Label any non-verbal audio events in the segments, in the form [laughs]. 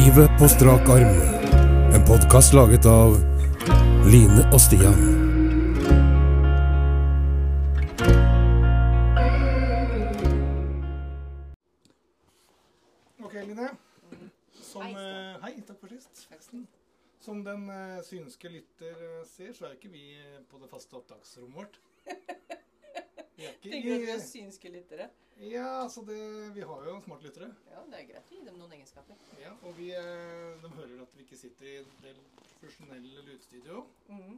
Livet på strak arm. En podkast laget av Line og Stian. Ok, Line. Som, Hei, eh, hei, takk for sist. Som den eh, synske lytter eh, ser, så er ikke vi eh, på det faste opptaksrommet vårt. [laughs] Er Tenker du at vi er synske lyttere? Ja, altså det, vi har jo smartlyttere. Ja, det er greit å gi dem noen egenskaper. Ja, og vi, eh, de hører at vi ikke sitter i en del profesjonelle lydstudio. Mm.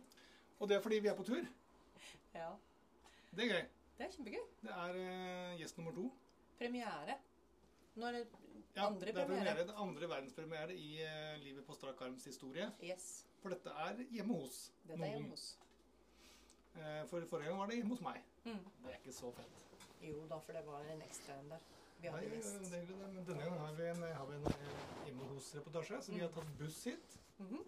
Og det er fordi vi er på tur. Ja, Det er gøy. det er kjempegøy. Det er uh, gjest nummer to. Premiere. Nå er det Ja, Andre det er premiere. premiere. Det andre verdenspremiere i uh, Livet på strak arms historie. Yes. For dette er hjemme hos Dette er hjemme hos. Uh, For forrige gang var det hjemme hos meg. Mm. Det er ikke så fett. Jo da, for det var en ekstra en der. Vi Nei, hadde det er det, men denne gangen har vi en, har vi en eh, hjemme hos-reportasje, så vi har tatt buss hit. Mhm.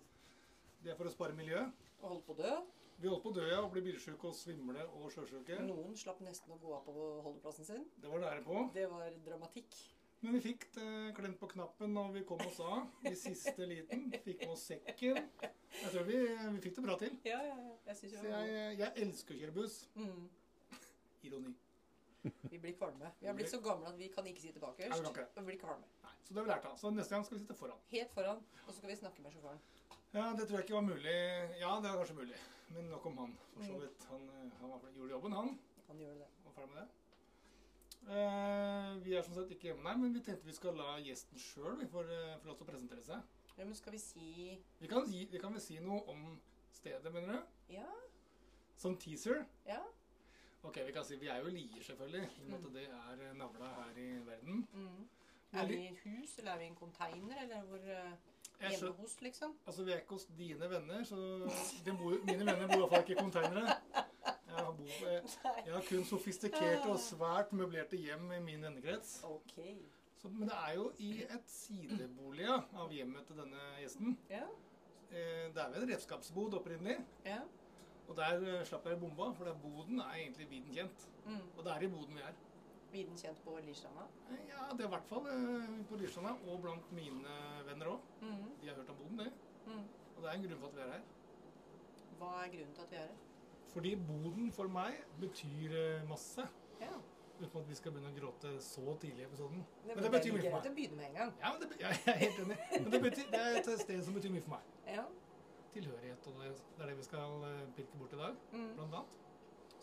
Det er for å spare miljø. Og holdt på å dø. Vi holdt på å dø ja, og bli bilsjuke og svimle og sjøsjuke. Noen slapp nesten å gå av på holdeplassen sin. Det var nære på. Det var dramatikk. Men vi fikk det klemt på knappen når vi kom oss av i siste liten. Fikk med oss sekken. Jeg tror vi, vi fikk det bra til. Ja, ja, ja. Jeg jeg, jeg elsker å kjøre buss. mm. Ironi. Vi blir kvalme. Vi har blitt så gamle at vi kan ikke sitte bakerst. Og vi blir kvalme. Nei, så det har vi lært av. Så neste gang skal vi sitte foran. Helt foran. Og så skal vi snakke med sjåføren. Ja, det tror jeg ikke var mulig. Ja, det var kanskje mulig. Men nok om han. For så vidt. Han, eh, han gjorde jobben, han. Han gjorde det. Og ferdig med det. Eh, vi er som sagt ikke hjemme, nei, men vi tenkte vi skal la gjesten sjøl uh, få lov til å presentere seg. Ja, men skal vi si Vi kan, si, vi kan vel si noe om stedet, mener du? Ja? Som teaser? Ja? Ok, vi kan si vi er jo Lier, selvfølgelig. I med Mm. det er eh, navla her i verden. Mm. Er vi i et hus, eller er vi i en container, eller hvor uh, Hjemme hos, liksom? altså, vi er ikke hos dine venner, så bor, mine venner bor i hvert fall ikke i konteinere. Jeg har, bo, jeg, jeg har kun sofistikerte og svært møblerte hjem i min vennekrets. Okay. Så, men det er jo i et sidebolig av hjemmet til denne gjesten. Ja. Eh, det er vel en redskapsbod opprinnelig. Ja. Og der eh, slapp jeg bomba, for der boden er egentlig viden kjent. Mm. Og det er i boden vi er. Viden kjent på Lierstranda? Eh, Ja, det er i hvert fall eh, på Lyrstranda, og blant mine venner òg. Mm. De har hørt om boden, det. Mm. Og det er en grunn for at vi er her. Hva er grunnen til at vi er her? Fordi boden for meg betyr masse. Ja. Uten at vi skal begynne å gråte så tidlig i episoden. Det, Men men det betyr mye for meg. å begynne med en gang. Ja, men det, be- [laughs] jeg er helt enig. Men det, betyr, det er et sted som betyr mye for meg. Ja. Tilhørighet, og det, er det vi skal eh, pirke bort i dag, Mm. blant annet.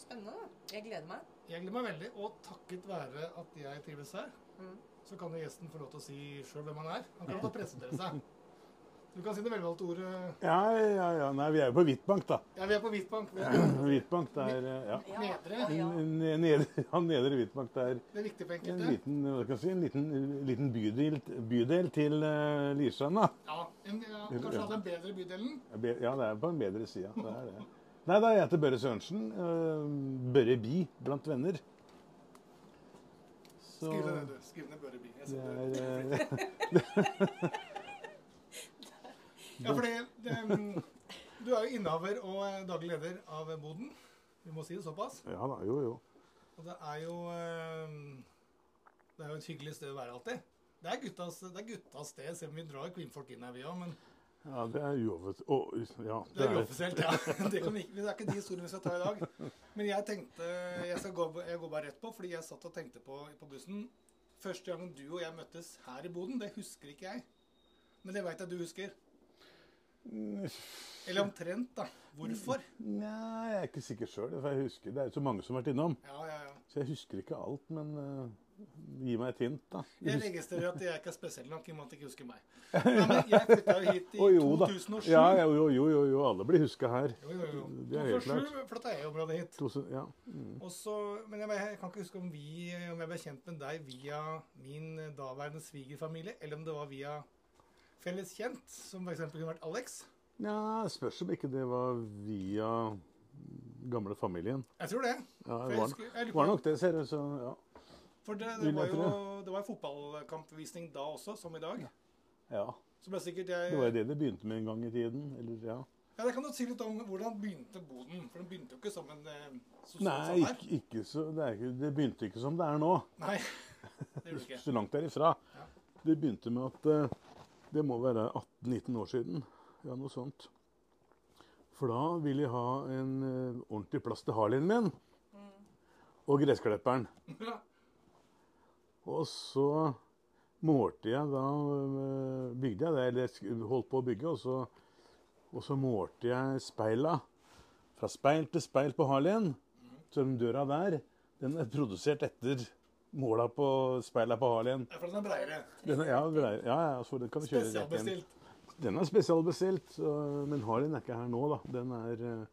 Spennende. Jeg gleder meg. Jeg gleder meg veldig, og takket være at jeg trives her, Mm. så kan jo gjesten få lov til å si sjøl hvem han er. Han kan få presentere seg. [laughs] Du kan si det velvalgte ordet Ja, ja, ja. Nei, vi er jo på Hvitbank, da. Ja, vi er på Hvitbank. Vi [clears throat] Hvitbank, det er eh, ja. Nedre. ja. Nedre, [laughs] ja, Nedre Hvitbank, det er Det er viktig for en enkelte. liten, hva skal jeg si, en liten, liten bydel, bydel til uh, da. Ja, en, ja, kanskje den bedre bydelen. Ja, det er på en bedre side. Det er det. Nei, da jeg heter Børre Sørensen. Uh, Børre Bi blant venner. Så Skriv det ned, du. Skriv ned Børre Bi. Jeg det er, det. [laughs] [laughs] Ja, fordi det, mm, du er jo innehaver og eh, daglig leder av Boden. Vi må si det såpass. Ja da, jo, jo. Og det er jo eh, Det er jo et hyggelig sted å være alltid. Det er guttas, det er guttas sted, selv om vi drar kvinnfolk inn her, vi òg. Men Ja, det er uoffisielt. Ja, det er uoffisielt, ja. [laughs] Det, vi det er ikke de historiene vi skal ta i dag. Men jeg tenkte Jeg, skal gå, jeg går bare rett på, fordi jeg satt og tenkte på på bussen Første gangen du og jeg møttes her i Boden, det husker ikke jeg. Men det veit jeg du husker. Eller omtrent, da. Hvorfor? Nei, jeg er ikke sikker sjøl. Jeg husker, det er jo så mange som har vært innom. Ja, ja, ja. Så jeg husker ikke alt, men uh, gi meg et hint, da. Jeg registrerer at jeg ikke er spesiell nok i og med at jeg ikke husker meg. [laughs] Nei, men jeg flytta jo hit i Å, jo 2007. Ja, jo, jo, jo, jo, alle blir huska her. Jo, jo, jo. Det er 2007 flytta jeg området hit. Ja. Mm. Også, men jeg, jeg kan ikke huske om, vi, om jeg ble kjent med deg via min daværende svigerfamilie, eller om det var via felles kjent, som f.eks. kunne vært Alex. ja, spørs om ikke det var via gamle familien. Jeg tror det. Ja, det var, husker, jeg var nok det, ser du. Så ja. For det, det var jo det var fotballkampvisning da også, som i dag. ja. Sikkert jeg Det var jo det det begynte med en gang i tiden. Eller, ja. Ja, Det kan du si litt om hvordan begynte Boden. For den begynte jo ikke som en eh, sosial Nei, samvær. ikke, ikke så, det, ikke, det begynte ikke som det er nå. Nei, det gjorde det ikke. [laughs] Så langt derifra. Ja. Det begynte med at eh, Det må være 18-19 år siden. Ja, noe sånt. For da ville jeg ha en uh, ordentlig plass til Harleyen min. Og gressklipperen. [laughs] Og så målte jeg da eh, Bygde jeg det, eller holdt på å bygge, og så, og så målte jeg speila. Fra speil til speil på Harleyen. Så den døra der, den er produsert etter måla på speila på Harleyen. Ja, For den er breiere. Den er, ja, breiere. ja, ja, så den kan du kjøre. Spesialbestilt. Den er spesialbestilt, men Harlin er ikke her nå, da. Den er eh,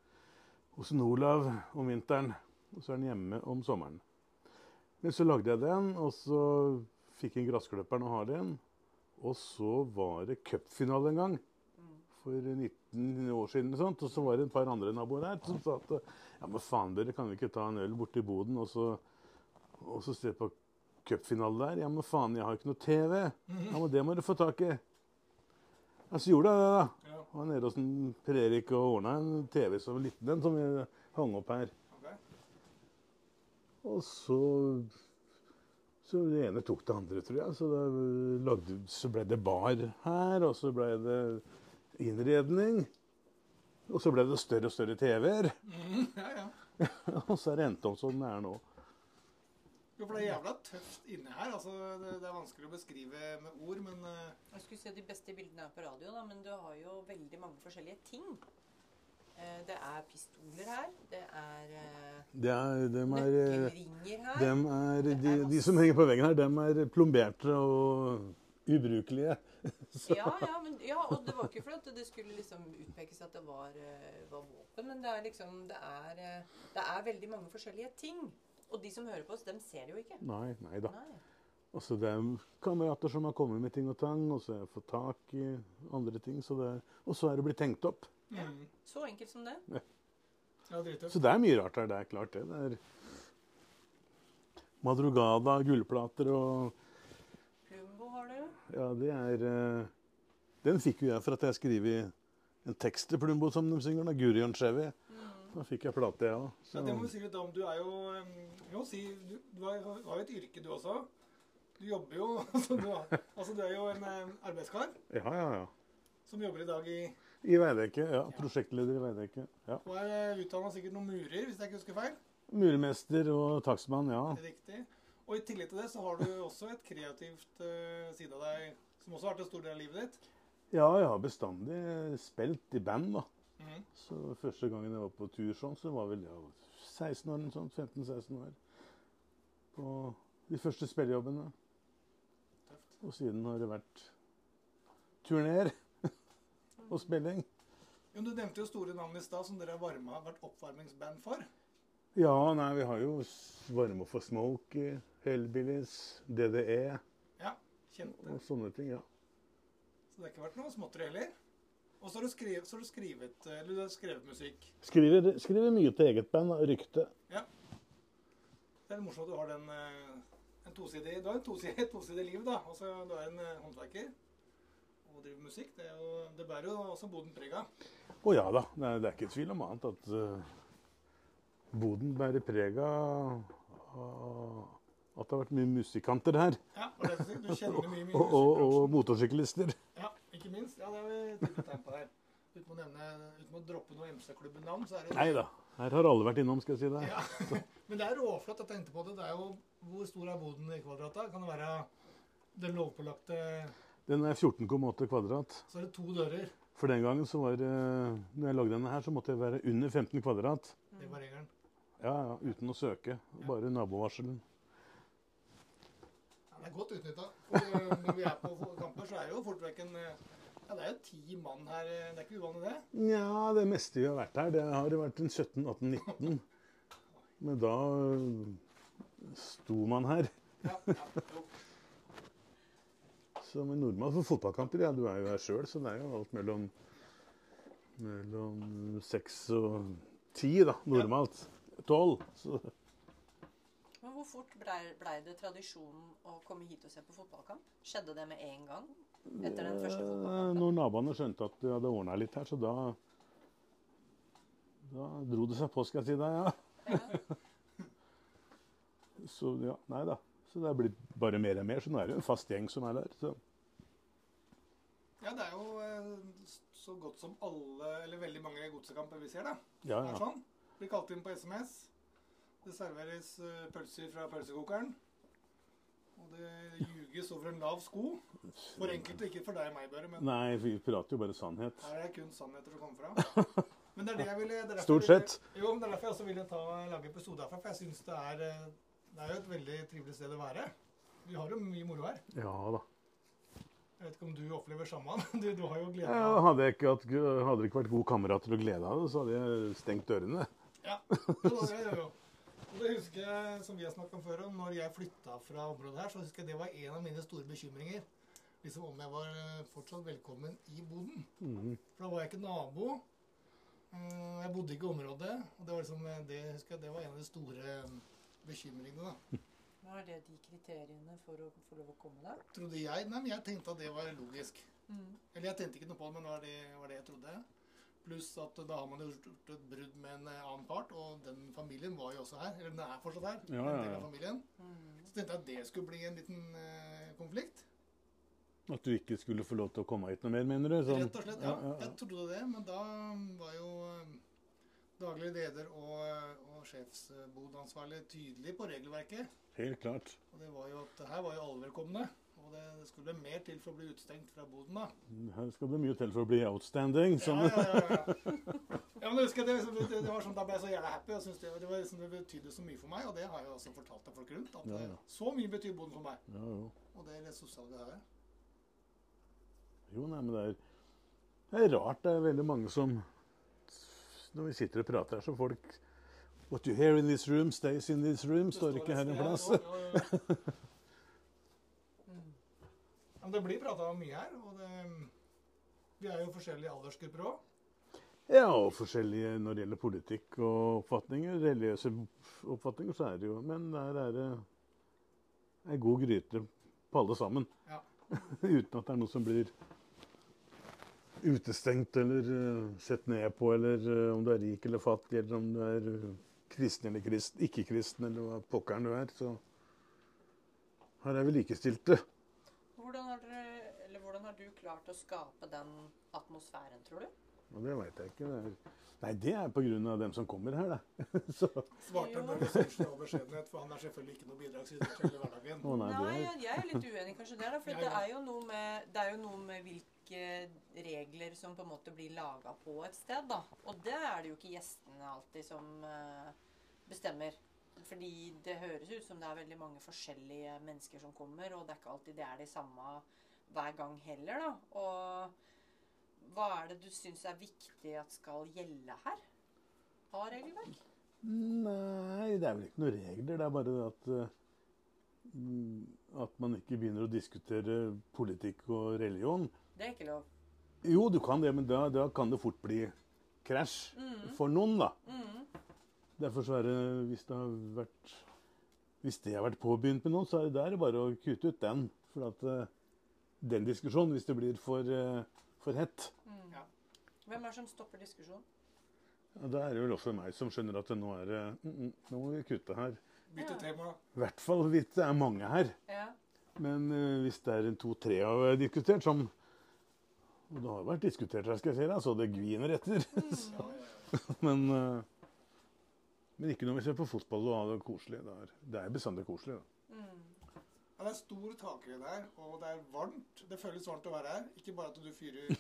hos Olav om vinteren, og så er den hjemme om sommeren. Men så lagde jeg den, og så fikk jeg gressklipperen og Harlin. Og så var det cupfinale en gang, for 19 år siden, sånt, og så var det et par andre naboer der som sa at ja, men faen dere, kan vi ikke ta en øl borti boden og så, og så se på cupfinale der? Ja, men faen, jeg har jo ikke noe TV. Ja, men det må du få tak i. Ja, så gjorde jeg det, da. Ja. Var nede hos Per Erik og ordna en TV som liten en, som vi hang opp her. Og så Så det ene tok det andre, tror jeg. Så, lagde, så ble det bar her, og så ble det innredning. Og så ble det større og større TV-er. Mm, ja, ja. [laughs] Og så er det endt opp som den er nå. Jo, for det er jævla tøft inni her. Altså, det, det er vanskelig å beskrive med ord, men uh... Jeg skulle se de beste bildene er på radio, da, men du har jo veldig mange forskjellige ting. Eh, Det er pistoler her. Det er eh, Det er, dem er, nøkkelringer her. dem er Det de, er de som henger på veggen her, dem er plomberte og ubrukelige. [laughs] Ja, ja, men, ja, og det var ikke for at det skulle liksom utpekes at det var, var våpen, men det er liksom det er, det er veldig mange forskjellige ting. Og de som hører på oss, dem ser det jo ikke. Nei, nei da. Nei. Altså, det er kamerater som har kommet med ting og tang, og så har jeg fått tak i andre ting. Så det, og så er det blitt tenkt opp. mm. Så enkelt som det. Ja, drittøft. Så det er mye rart her. Det er klart det. Det er Madrugada, gullplater og Plumbo har du. Ja, det er eh, Den fikk jo jeg for at jeg skrev en tekst til Plumbo som de synger, da. Gurion Chevy. Da fikk jeg plate, jeg òg. Ja, det må vi si litt om. Du er jo jo si Du, du har, jo et yrke, du også. Du jobber jo [laughs] altså du, altså, du er jo en arbeidskar Ja, ja, ja. som jobber i dag i I Veidekke. Ja, prosjektleder i Veidekke. Ja. Og er utdanna sikkert noen murer, hvis jeg ikke husker feil. Murmester og takstmann, ja. Det er riktig. Og i tillegg til det så har du også et kreativt uh, side av deg som også har vært en stor del av livet ditt. Ja, jeg har bestandig spilt i band, da. Mhm. Så første gangen jeg var på tur sånn, så var vel jeg 16 år, sånn, 15-16 år. På de første spillejobbene. Og siden har det vært turner [laughs] og spilling. Jo, du nevnte jo store navn i stad som dere har varma, vært oppvarmingsband for. Ja, nei, vi har jo varme for Smoke, Hellbillies, DDE Ja, kjente. og sånne ting, ja. Så det har ikke vært noe småtteri heller. Og så har du skrevet, så har du skrevet, eh, eller du har skrevet musikk. Skriver, skriver mye til eget band, og rykte. Det er morsomt at du har den eh, en tosidig, Du har en tosidig, [laughs] tosidig liv, da. Altså, du er en eh, håndverker og driver musikk. Det, er jo, det bærer jo også Boden preg av. Å ja da, det er, det er ikke tvil om annet at uh, Boden bærer preg av at det har vært mye musikanter her. Ja, og det, du kjenner mye, [laughs] mye Og, og, og motorsyklister. Ikke minst. Ja, det har vi tegn på her. Uten å nevne, uten å droppe noe MC-klubben-navn, så er det Nei da, her har alle vært innom, skal jeg si det. Ja. [laughs] Men det er råflott. Jeg tenkte på det. Det er jo Hvor stor er boden i kvadrata? Kan det være den lovpålagte Den er 14,8 kvadrat. Så er det to dører. For den gangen så var det Når jeg lagde denne her, så måtte jeg være under 15 kvadrat. Det var regelen. Ja, ja, uten å søke. Bare nabovarselen. Ja, det er godt utnytta. Når vi er på kamper, så er det jo fort vekk en eh, Ja, det er jo ti mann her. eh, Det er ikke uvanlig, det. Nja, det meste vi har vært her, det har vært en 17, 18, 19. Men da øh, sto man her. Ja, ja, jo. Som en nordmann for fotballkamper. Ja, du er jo her sjøl, så det er jo alt mellom mellom seks og ti, da, normalt. Tolv. Ja. Men hvor fort blei ble det tradisjonen å komme hit og se på fotballkamp? Skjedde det med en gang? Etter den første Eh, fotballkampen? Når naboene skjønte at det hadde ordna litt her, så da Da dro det seg på, skal jeg si deg. Ja. Ja. [laughs] Så ja, nei da. Så det er blitt bare mer og mer. Så nå er det jo en fast gjeng som er der. Så. så godt som alle, eller veldig mange godsekamper vi ser, da. Ja, er ja. sånn. Blir kalt inn på SMS. Det serveres eh, pølser fra pølsekokeren. Og det ljuges over en lav sko. For enkelte, ikke for deg og meg, Børre, men Nei, vi prater jo bare sannhet. her er det kun sannheter som kommer fra. [laughs] Men det er det jeg ville det er derfor Stort jeg. Jo, men det er derfor jeg også ville ta, lage episode herfra. For jeg syns det er eh, Det er jo et veldig trivelig sted å være. Vi har jo mye moro her. Ja da. Jeg vet ikke om du opplever samme. Du, du har jo glede Ja, av hadde, jeg ikke hatt, hadde det ikke vært gode kamerater og glede av det, så hadde jeg stengt dørene. Ja, jo, det gjør jo. Og det husker jeg, som vi har snakket om før, om når jeg flytta fra området her, så husker jeg det var en av mine store bekymringer. Liksom om jeg var eh, fortsatt velkommen i boden. Mm. For da var jeg ikke nabo. Eh, Jeg bodde ikke i området. Og det var liksom, eh, det husker jeg, det var en av de store eh, bekymringene, da. Hva er det de kriteriene for å få lov å komme der. Trodde jeg. Nei, men jeg tenkte at det var logisk. Eller jeg tenkte ikke noe på det, men det var det, var det jeg trodde. Pluss at da har man jo gjort et brudd med en eh, annen part, og den familien var jo også her. Eller den er fortsatt her. Ja, ja, ja. familien. Mm. Så tenkte jeg at det skulle bli en liten eh, konflikt. At du ikke skulle få lov til å komme hit noe mer, mener du? Sånn- Rett og slett, ja. ja, ja. Jeg trodde det, men da var jo eh, daglig leder og, eh, og sjefsbodansvarlig tydelig på regelverket. Helt klart. Og det var jo at her var jo alle velkomne. Og det, det skulle mer til for å bli utestengt fra boden, da. Her skal det mye til for å bli outstanding. Sånn. ja, ja, ja. ja men jeg husker det, det, det var sånn, Da ble jeg så jævla happy. syntes det, det, var liksom, det betydde så mye for meg. Og det har jeg også fortalt til folk rundt. At Ja, ja. eh, så mye betyr boden for meg. Ja, jo. Og det er sosiale det her. jo, nei, men det er, det er rart. Det er veldig mange som Når vi sitter og prater her, så folk What you hear in this room stays in this room, står ikke her en plass. Ja, jo, ja. [laughs] Men det blir prata mye her. Og det, vi er jo forskjellige aldersgrupper òg. Ja, og forskjellige når det gjelder politikk og oppfatninger. Religiøse oppfatninger, så er det jo Men der er det ei god gryte på alle sammen. Ja. [laughs] Uten at det er noe som blir utestengt eller uh, sett ned på, eller uh, om du er rik eller fattig, eller om du er eh, kristen eller kristen, ikke-kristen, eller hva pokkeren du er. Så her er vi likestilte. Hvordan har, dere, eller hvordan har du klart å skape den atmosfæren, tror du? Og det veit jeg ikke. Det er, nei, det er av dem som kommer her, da. [laughs] så, Svarte han med i all beskjedenhet, for han er selvfølgelig ikke noe bidragsyter til hverdagen. Oh, nei, Nei, jeg, jeg er litt uenig kanskje der. da, For det er, jo noe med, det er jo noe med hvilke regler som på en måte blir laga på et sted. da. Og det er det jo ikke gjestene alltid som eh, bestemmer. Fordi det høres ut som det er veldig mange forskjellige mennesker som kommer, og det er ikke alltid det er de samme hver gang heller. da. Og hva er det du syns er viktig at skal gjelde her? Av regelverk? Nei, det er vel ikke noen regler. Det er bare det at eh, At man ikke begynner å diskutere politikk og religion. Det er ikke lov. Jo, du kan det, men da, da kan det fort bli krasj Mm. for noen, da. Mm. Derfor så er det Hvis det har vært Hvis det har vært påbegynt med noen, så er det der bare å kutte ut den. For at eh, den diskusjonen, hvis det blir for, eh, for hett, Mm. Ja. Hvem er det som stopper diskusjonen? ja, da er det vel også meg som skjønner at nå er det mm, mm, Nå må vi kutte her. Bytte Ja. tema. I hvert fall hvis det er mange her. Ja. Men uh, hvis det er en to-tre har diskutert, som Og det har vært diskutert her, skal jeg si deg, så det gviner etter. [laughs] Ja, ja. men, eh, men ikke når vi ser på fotball og har det koselig. Det er, det er bestandig koselig. Da. Mm. Ja, det er stor takhøyde her, og det er varmt. Det føles varmt å være her. Ikke bare at du fyrer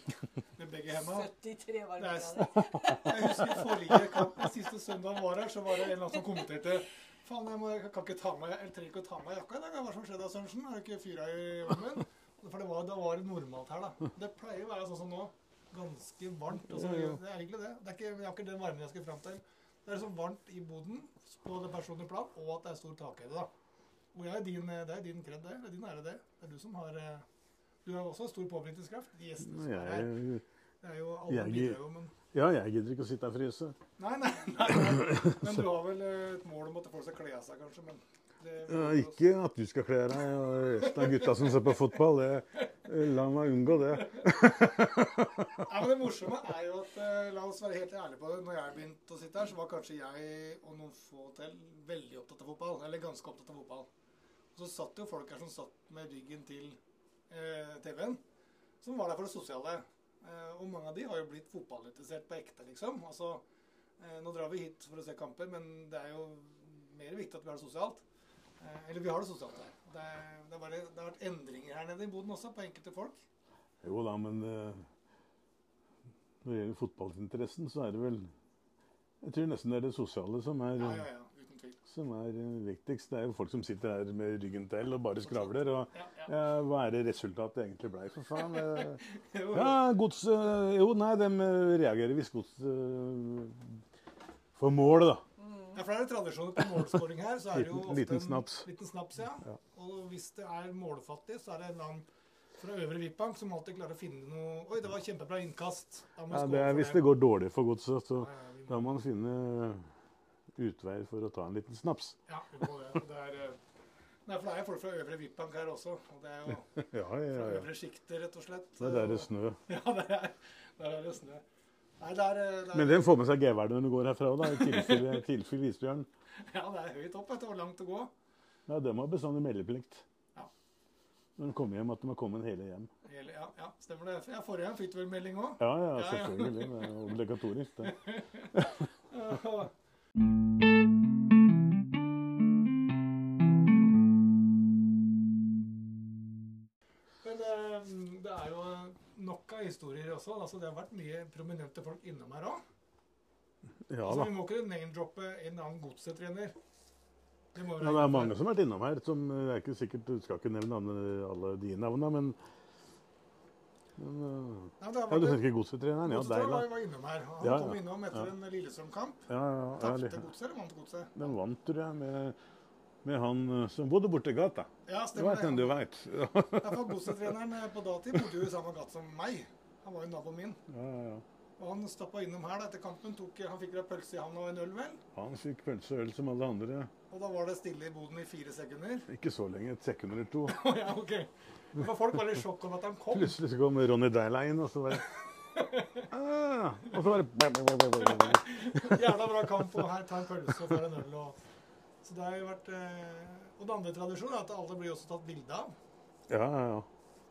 med begge hendene. 73 Det er varmegrader. [laughs] Jeg husker forrige kamp, siste søndag var her, så var det en eller annen som kommenterte Faen, jeg, må, jeg kan ikke ta meg, jeg trenger ikke å ta meg jakka i dag. Hva som skjedde Sørensen? Har du ikke fyra i ovnen? For det var, det var normalt her, da. Det pleier å være sånn som nå. Ganske varmt. Altså, ja. det er egentlig det. Det er ikke, jeg har ikke den varmen jeg skal fram til. Det er så varmt i boden på det personlige plan, og at det er stor takhøyde, da. Jeg er din, det er din kred, det. Det er din ære, det. Det er du som har eh, Du har også stor påvirkningskraft. De gjestene som er her. Det er jo alle bidrar jo, men ja, jeg gidder ikke å sitte her og fryse. Nei, nei, nei, nei. Men du har vel eh, et mål om at folk skal kle av seg, kanskje? Men Ja, ikke at du skal kle deg, og resten av gutta som ser på fotball. Det, eh, la meg unngå det. Nei, men Det morsomme er jo at eh, La oss være helt ærlige på det. Når jeg begynte å sitte her, så var kanskje jeg og noen få til veldig opptatt av fotball. Eller ganske opptatt av fotball. Og så satt jo folk her som satt med ryggen til eh, TV-en. Som var der for det sosiale. Eh, og mange av de har jo blitt fotballinteressert på ekte, liksom. Altså, eh, nå drar vi hit for å se kamper, men det er jo mer viktig at vi har det sosialt. Eh, eller vi har det sosialt her. Det, er, det, er bare, det har vært endringer her nede i Boden også, på enkelte folk. Jo da, men eh, når det gjelder fotballinteressen, så er det vel Jeg tror nesten det er det sosiale som er, Ja, ja, ja. Som er eh, viktigst. Det er jo folk som sitter her med ryggen til og bare skravler. Og Ja, ja. hva er det resultatet egentlig blei, for faen? [laughs] Eh, Ja, gods Jo, nei, de eh, reagerer hvis godset får mål, da. Ja, for det er jo tradisjoner på målskåring her. så er det jo [laughs] ofte liten en. Liten snaps, ja. Ja. Og hvis det er målfattig, så er det en annen fra Øvre Vipbank som alltid klarer å finne noe Oi, det var kjempebra innkast. Ja, det er hvis det går dårlig for godset, så da må man finne utveier for å ta en liten snaps. Ja, vi må det. Det er, eh, Nei, for det er jo folk fra Øvre Vipbank her også. Og det er jo [laughs] Ja, fra ja, fra øvre sjiktet, rett og slett. Det er der det er snø. [laughs] Ja, der er, der er det snø. Nei, der, er, eh, det er, Men den får med seg geværet når du går herfra, da, i tilfelle, tilfelle isbjørn. [laughs] Ja, det er høyt opp. vet du, og langt å gå. Ja, de har bestandig meldeplikt. Ja. Når de kommer hjem, at de har kommet hele hjem. Hele- Ja, ja, stemmer det. Ja, Forrige gang fikk du vel melding òg? Ja, ja, Ja, ja. selvfølgelig. Det er obligatorisk, det. Men eh, det er jo nok av historier også. altså Det har vært mye prominente folk innom her òg. Ja Altså, vi må ikke name-droppe en annen godsetrener. Det Ja, det er mange som har vært innom her. som det er ikke sikkert, Du skal ikke nevne alle, alle de navnene, men, men uh, ja, det Ja, du tenker godsetreneren? Ja, var, innom her. Han Ja, kom innom etter Ja. en Lillestrøm-kamp. Ja, ja, ja, Tapte godset eller vant godset? Den vant, tror jeg, med, med han øh, som bodde borti gata. Ja, Det stemmer vet den du veit. Ja, [laughs] Ja, for Godsetreneren eh, på datid bodde jo i samme gate som meg. Han var jo naboen min. ja, ja. Og han stappa innom her da, etter kampen. Tok, han fikk da pølse i handa og en øl, vel. Han fikk pølse og øl som alle andre. Og da var det stille i boden i fire sekunder. Ikke så lenge, et sekund eller to. [laughs] Ja, ok. For folk var i sjokk over at han kom. Plutselig så kom Ronny Deila inn, og så var det [laughs] ah, Og så var det [laughs] Jævla bra kamp, og her ta en pølse og få en øl. Og... Så det har jo vært eh... Og den andre tradisjonen er at alle blir også tatt bilde av. Ja, ja, ja.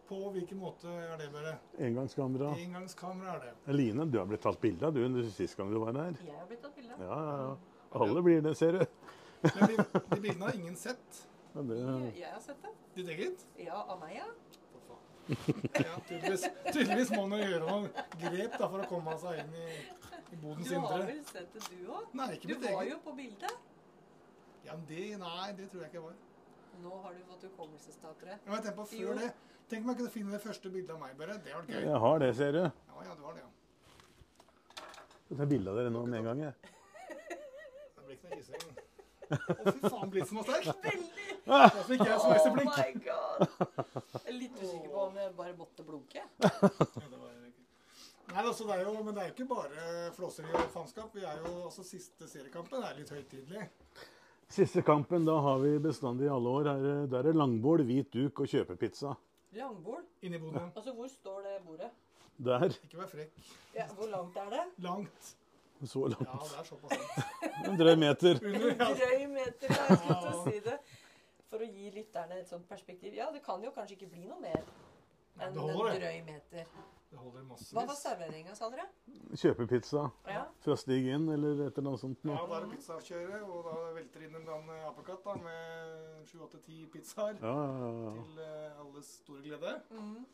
På hvilken måte er det bare? Engangskamera. Engangskamera er det. Line, du har blitt tatt bilde av du sist gang du var her. Jeg har blitt tatt bilde. Ja, ja, ja. Alle blir det, ser du. Men de, de bildene har ingen sett. Ja, det, Jeg, jeg har sett det. Ditt eget? Ja, av meg, ja. Ja, tydeligvis, tydeligvis må man jo gjøre noen grep da, for å komme seg inn i, i bodens Du har vel sett det, du òg? Du var eget. jo på bildet. Ja, men det, nei, det tror jeg ikke jeg var. Nå har du fått hukommelsestapere. Men jeg tenker på Jo. før det. Tenk om jeg kunne finne det første bildet av meg, bare. Det hadde vært gøy. jeg har det, ser du. Ja, ja, du har det, ja. Jeg tar bilde av dere nå med en gang. jeg. Det blir ikke noe hissing. Å, fy faen, blitsen var sterk! Veldig! Da fikk jeg sveise blink. Oh my god! Jeg er litt usikker på om jeg bare måtte blunke. Ja, det var ikke- Nei, altså, det er jo, men det er jo ikke bare flåseri og faenskap. Vi er jo, altså Siste seriekampen er litt høytidelig. Siste kampen, da har vi bestandig i alle år. Er- der er langbord, hvit duk og kjøpepizza. Langbord? Inni boden. Altså, hvor står det bordet? Der. Ikke vær frekk. Ja, hvor langt er det? Langt. Så langt. Ja, det er såpass langt. En drøy meter. [laughs] Under, ja. Drøy meter, ja, jeg skulle til å si det. For å gi lytterne et sånt perspektiv. Ja, det kan jo kanskje ikke bli noe mer enn Det en holder, drøy meter. Det holder Hva var massevis. serveringa, sa dere? Kjøpepizza Ja. fra Stig inn, eller et eller annet sånt. Ja, da er det pizzakjøret, og da velter inn en eller annen apekatt da, med sju, åtte, ti pizzaer Ja, ja, ja. til uh, alles store glede. Mm.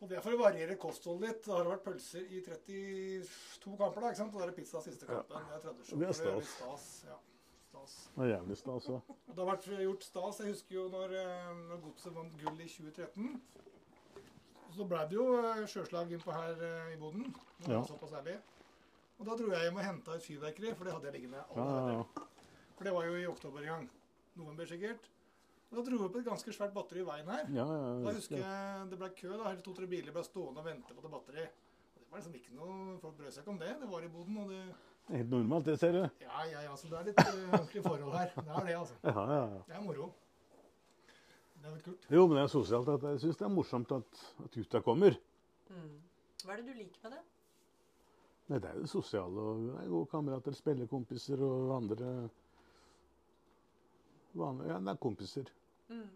Og det er for å variere kostholdet litt. Det har vært pølser i 32 kamper, da, ikke sant? og da er det pizza siste kampen. Det er. Det er stas. stas. Ja, stas. Det er jævlig stas òg. Det har vært gjort stas. Jeg husker jo når, eh, når Godset vant gull i 2013. Så ble det jo eh, sjøslag innpå her eh, i boden. Ja. såpass ærlig. Og da dro jeg hjem og henta et fyrverkeri, for det hadde jeg liggende allerede. ja. For det var jo i oktober en gang. November sikkert. Og da dro vi opp et ganske svært batteri i veien her. ja, ja, Da husker jeg det ble kø. da, hele To-tre biler ble stående og vente på det batteri. Og det var liksom ikke noe, Folk brød seg ikke om det. Det var i boden. og det, Det er Helt normalt, det, ser du. Ja, ja, ja, så det er litt uh, ordentlige forhold her. Det er det, altså. Ja, ja, ja. Det er moro. Det er litt kult. Jo, men det er sosialt at jeg syns det er morsomt at, at gutta kommer. Mm. Hva er det du liker med det? Nei, det er jo det sosiale. og det er Gode kamerater, spillekompiser og andre vanlige, Ja, det er kompiser. Mm.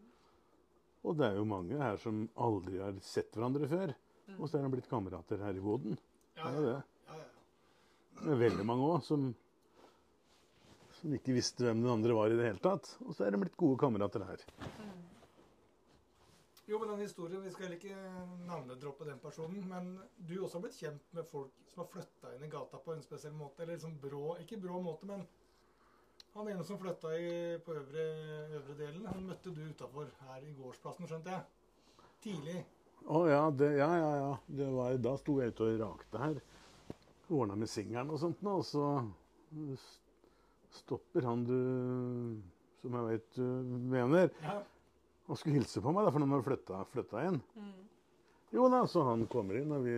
Og det er jo mange her som aldri har sett hverandre før. Og så er de blitt kamerater her i boden. Ja, Det er ja, ja. Det er veldig mange òg som, som ikke visste hvem den andre var i det hele tatt. Og så er de blitt gode kamerater her. Jo, men den historien, Vi skal heller ikke navnedroppe den personen, men du også har blitt kjent med folk som har flytta inn i gata på en spesiell måte. Eller liksom brå Ikke brå måte, men han ene som flytta på øvre, øvre delen, han møtte du utafor her i gårdsplassen, skjønte jeg. Tidlig. Å ja, det, ja, ja, ja. Det var, da sto jeg ute og rakte her. Ordna med singelen og sånt nå, og så stopper han du som jeg vet du mener, Ja. Og skulle hilse på meg, da, for nå har vi flytta, flytta inn. Mm. Jo da, så han kommer inn, og vi,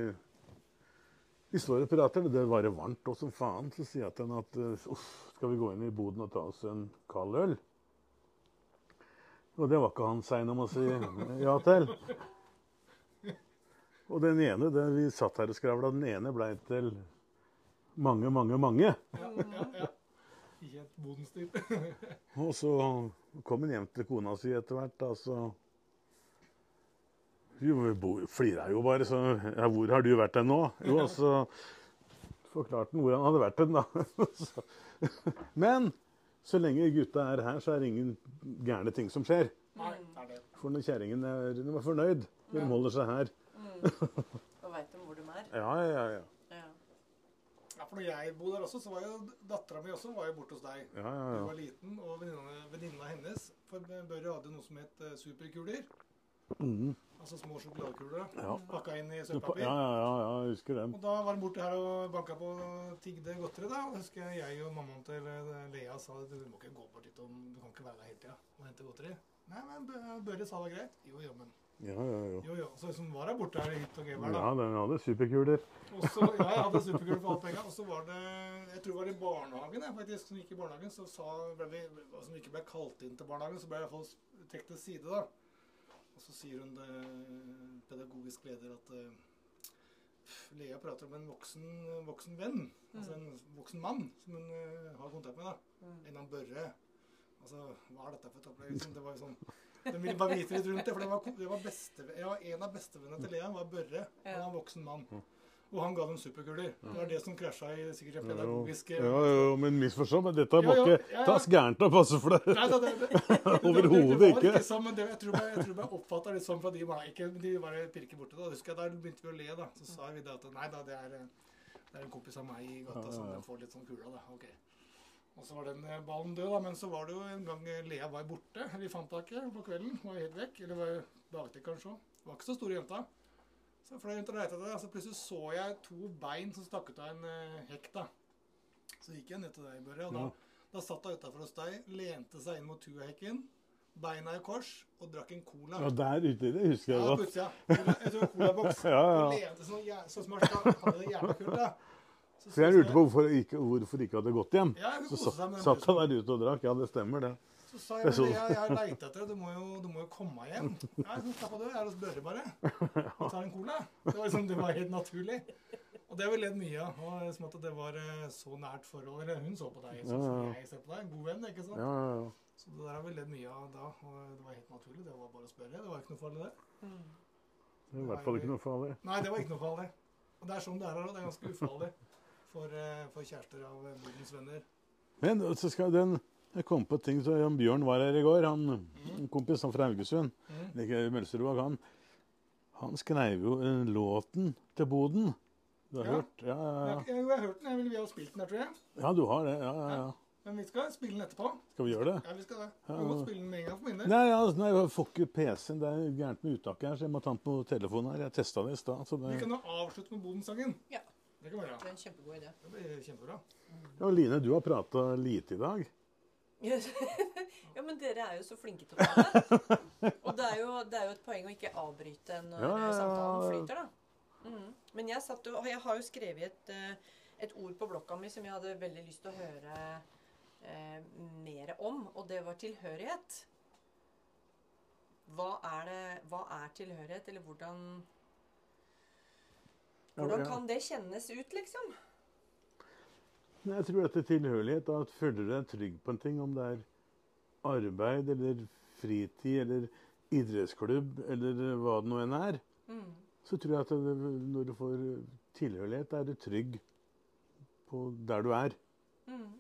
vi står og prater. Det var varmt og som faen. Så sier jeg til han at eh, uff, skal vi gå inn i boden og ta oss en kald øl? Og det var ikke han sein om å si ja til. Og den ene, det, vi satt her og skravla, den ene blei til mange, mange, mange. [laughs] Ja, ja, ja. Ikke et bodenstyr. [laughs] Og så kom han hjem til kona si etter hvert, da, så Hun flira jo bare, så Ja, hvor har du vært hen nå? Jo, og så forklarte han hvor han hadde vært hen, da. [laughs] Men så lenge gutta er her, så er det ingen gærne ting som skjer. Nei, det det. For når kjerringen er, de er fornøyd, når de holder seg her Og veit de hvor de er. [laughs] Ja, ja, ja. For når jeg bodde der også, så var jo dattera mi også var jo borte hos deg. ja, ja, Hun ja. var liten, og venninna hennes For Børre hadde noe som het uh, superkuler. Mm. Altså små sjokoladekuler. Ja. Pakka inn i Ja, sølvpapir. ja, ja, ja, jeg husker dem. Og da var han borte her og banka på tigde godteri. da, og husker jeg og mammaen til eh, Lea sa at du må ikke gå bort dit og du kan ikke være der hele tida og hente godteri. Nei, men Bø- Børre sa det var greit. Jo, jo, men Ja, ja, ja. jo, jo. Så liksom var jeg borte her i hytt og gevær. Ja, den hadde superkuler. Og ja, jeg hadde superkuler for alle penga. Og så var det Jeg tror det var i barnehagen jeg faktisk, som gikk i barnehagen, så sa ble vi, Som ikke ble kalt inn til barnehagen, så ble jeg i hvert fall trukket til side, da. Og så sier hun det, pedagogisk leder at eh, Lea prater om en voksen, voksen venn. Altså en voksen mann som hun uh, har kontakt med. da. Mm. En av Børre. Altså, hva er dette for et opplegg? Liksom? Det var jo sånn De ville bare vite litt rundt det, for det var, det var beste, ja, en av bestevennene til Lea var Børre. Han var en voksen mann. Og han ga dem superkuler. Det var det som krasja i sikkert det pedagogiske jo, jo, men misforstå, men dette må Ja, ja, ikke ja, ja. tas gærent av. Passe for det. Nei, da, [laughs] det, det, det, Overhodet det, det ikke. sånn, men det, jeg tror jeg, jeg, tror jeg oppfatta litt sånn fra de barna. Ikke de bare pirker borti det. Da husker jeg da begynte vi å le, da. Så sa vi det at nei da, det er, det er en kompis av meg i gata som Ja, ja. får litt sånn kula, da. Ok. Og så var den eh, ballen død, da. Men så var det jo en gang eh, Lea var borte. Vi fant henne ikke på kvelden. Hun var helt vekk. Eller var dagtid, kanskje òg. Var ikke så store jenta. Så fløy rundt og leita etter det. Så plutselig så jeg to bein som stakk ut av en eh, hekk, da. Så gikk jeg ned til deg, Børre, og da, da satt hun utafor hos deg, lente seg inn mot tuahekken, beina i kors, og drakk en cola. Ja, der ute, det husker jeg Ja, godt. ja. Jeg tror colaboks. [laughs] Ja, ja. Lente sånn, som han hadde det jævla kult, da. Så jeg lurte på hvorfor ikke, hvorfor ikke hadde gått hjem. Ja, Så satt han der ute og drakk. Ja, det stemmer, det. Så sa Jeg jeg, men jeg, jeg har leita etter deg, du må jo, du må jo komme hjem. [laughs] Ja, så slapp av du, jeg er hos Børre bare. [laughs] Og tar en cola. Det var liksom, det var helt naturlig. Og det har vi ledd mye av. og Som at det var eh, så nært forhold. Eller hun så på deg sånn som jeg ser på deg. En god venn, ikke sant. Ja, ja, ja. Så det der har vi ledd mye av da. Og det var helt naturlig. Det var bare å spørre. Det var ikke noe farlig, det. Mm. Det var i hvert fall ikke noe farlig. Nei, det var ikke noe farlig. Og det er sånn det er her òg. Det er ganske ufarlig for, eh, for kjærester av eh, Bodens venner. Men så skal den Jeg kom på ting så Jan Bjørn var her i går. Han, en kompis han fra Haugesund. Mm. Like Mølsterud, han, han skrev jo en låten til Boden. Du har Ja. hørt? Ja, ja, ja. Jeg, jeg, jeg har hørt den. Jeg vi har spilt den her, tror jeg. ja, du har det. Ja, ja, ja. Men vi skal spille den etterpå. Skal vi gjøre det? Ja, vi skal det. Ja, Vi må spille den med en gang for min del. Nei, ja, altså, nei, jeg får ikke PC-en. Det er gærent med uttaket her, så jeg må ta den på telefonen her. Jeg testa det i stad. Det... Vi kan jo avslutte med Bodensangen. Ja. Det kan vi Det er en kjempegod idé. Det blir kjempebra. Ja, Line, du har prata lite i dag. [laughs] ja, men dere er jo så flinke til å prate. Og det er, jo, det er jo et poeng å ikke avbryte når Ja, ja, ja. samtalen flyter, da. Mm. Men jeg, satt og jeg har jo skrevet et, eh, et ord på blokka mi som jeg hadde veldig lyst til å høre eh, mer om, og det var tilhørighet. Hva er, det, hva er tilhørighet, eller hvordan Hvordan kan det kjennes ut, liksom? Jeg tror at det er tilhørighet. At føler du deg trygg på en ting, om det er arbeid eller fritid eller idrettsklubb eller hva det nå enn er, Mm. så tror jeg at når du får tilhørighet, er du trygg på der du er. Mm.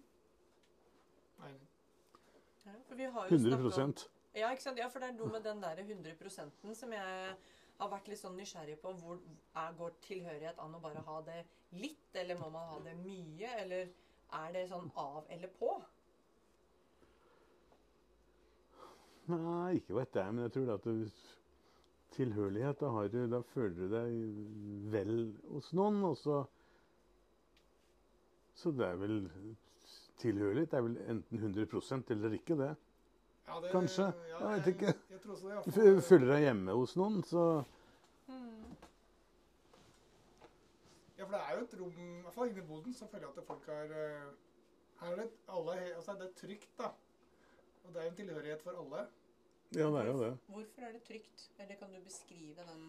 Ja, for vi har jo 100 snakket om Ja, ikke sant? Ja, for det er noe med den der 100% som jeg har vært litt sånn nysgjerrig på. Hvor er, går tilhørighet an å bare ha det litt, eller må man ha det mye? Eller er det sånn av eller på? Nei, ikke vet jeg, men jeg tror at du, tilhørighet, da, har du, da føler du deg vel hos noen, og så Så det er vel Tilhørighet er vel enten 100% eller ikke, det. Ja, det, Kanskje. Ja, Jeg vet ikke. Jeg, tror også det. Føler deg hjemme hos noen, så Ja, for det er jo et rom I hvert fall inne i boden så føler jeg at folk har eh, Her er det alle Altså, det er trygt, da. Og det er en tilhørighet for alle. Ja, det er jo det. Hvorfor er det trygt? Eller kan du beskrive den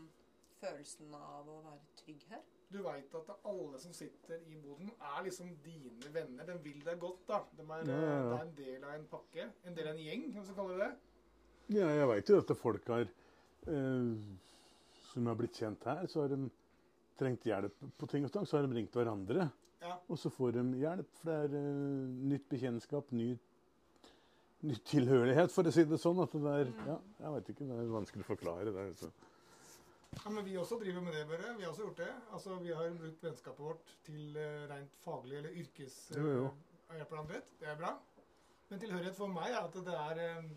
følelsen av å være trygg her? Du veit at alle som sitter i boden, er liksom dine venner. De vil deg godt, da. De er, Ja, ja. Det er en del av en pakke. En del av en gjeng, hvis skal kaller det det. Ja, jeg veit jo at folk har eh, Som har blitt kjent her, så har de trengt hjelp på ting og tang. Så har de ringt hverandre, Ja. og så får de hjelp. For det er eh, nytt bekjentskap, ny, ny tilhørighet, for å si det sånn. At det er Ja, jeg veit ikke. Det er vanskelig å forklare. det. Altså. Ja, men vi også driver med det, Børre. Vi har også gjort det. Altså, Vi har brukt vennskapet vårt til uh, rent faglig eller yrkes... Jo, jo. eh. Det er bra. Men tilhørighet for meg er at det er eh,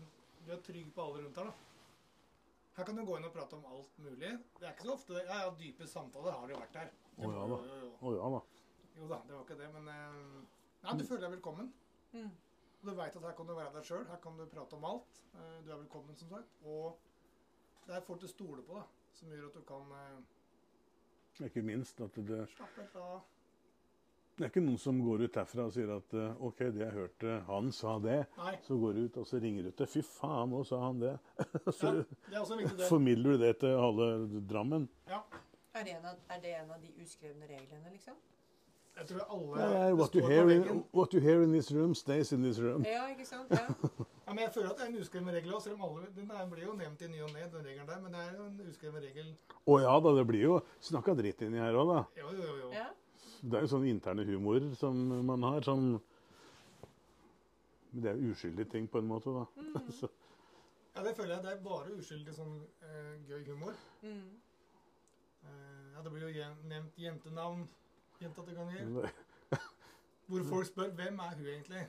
Du er trygg på alle rundt her, da. Her kan du gå inn og prate om alt mulig. Det er ikke så ofte Ja, ja, dype samtaler har det jo vært her. Å, ja da. Jo, jo, jo. Å ja da. jo da, det var ikke det, men uh, Nei, du føler deg velkommen. Mm. Du veit at her kan du være deg sjøl. Her kan du prate om alt. Uh, Du er velkommen, som sagt. Og det er folk du stoler på, da, som gjør at du kan eh, Ikke minst at det, slappe litt av. det er ikke noen som går ut herfra og sier at eh, OK, det jeg hørte, han sa det. Nei. Så går du ut og så ringer du til Fy faen, nå sa han det. [laughs] så Ja, det er også en viktig del. formidler du det til halve Drammen. Ja. Er det, en av, er det en av de uskrevne reglene, liksom? Jeg tror alle ja, what you, hear in, what you hear in this room, stays in this room. Ja, ikke sant? Ja. [laughs] Ja, men jeg føler at det er en uskreven regel òg, Den er- blir jo nevnt i ny og ne, den regelen der. Men det er jo en uskreven regel. Å ja da, det blir jo snakka dritt inni her òg, da. Jo, jo, jo. ja. Det er jo sånn interne humor som man har. Men det er jo uskyldige ting på en måte, da. Mm. [laughs] Ja, det føler jeg. Det er bare uskyldig sånn eh, gøy humor. Mm. Eh, ja, det blir jo nevnt jentenavn gjentatte ganger. Det- Hvor folk spør 'Hvem er hun egentlig?'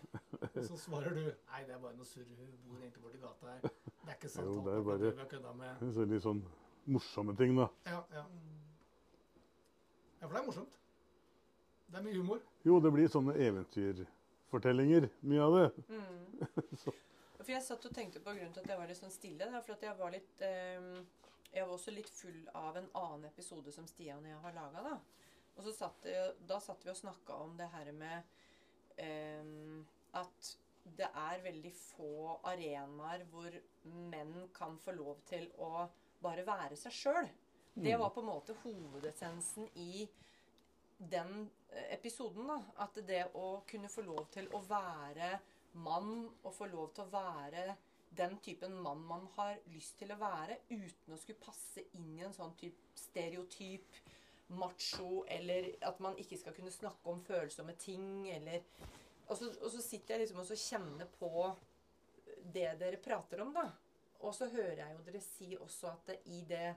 Og så svarer du 'Nei, det er bare noe surr. Hun bor egentlig borti gata her'. Det er ikke sant. Jo, det er bare- med. så litt sånn morsomme ting, da. Ja, ja. ja, for det er morsomt. Det er mye humor. Jo, det blir sånne eventyrfortellinger, mye av det. Mm. [laughs] For jeg satt og tenkte på grunnen til at jeg var litt sånn stille. Det er for at jeg var litt eh, Jeg var også litt full av en annen episode som Stian og jeg har laga, da. Og så satt, det, da satt vi og snakka om det her med eh, at det er veldig få arenaer hvor menn kan få lov til å bare være seg sjøl. Det var på en måte hovedessensen i den eh, episoden. da, At det å kunne få lov til å være mann, og få lov til å være den typen mann man har lyst til å være, uten å skulle passe inn i en sånn type stereotyp macho, eller at man ikke skal kunne snakke om følsomme ting, eller og så, og så sitter jeg liksom og så kjenner på det dere prater om, da. Og så hører jeg jo dere si også at i, det,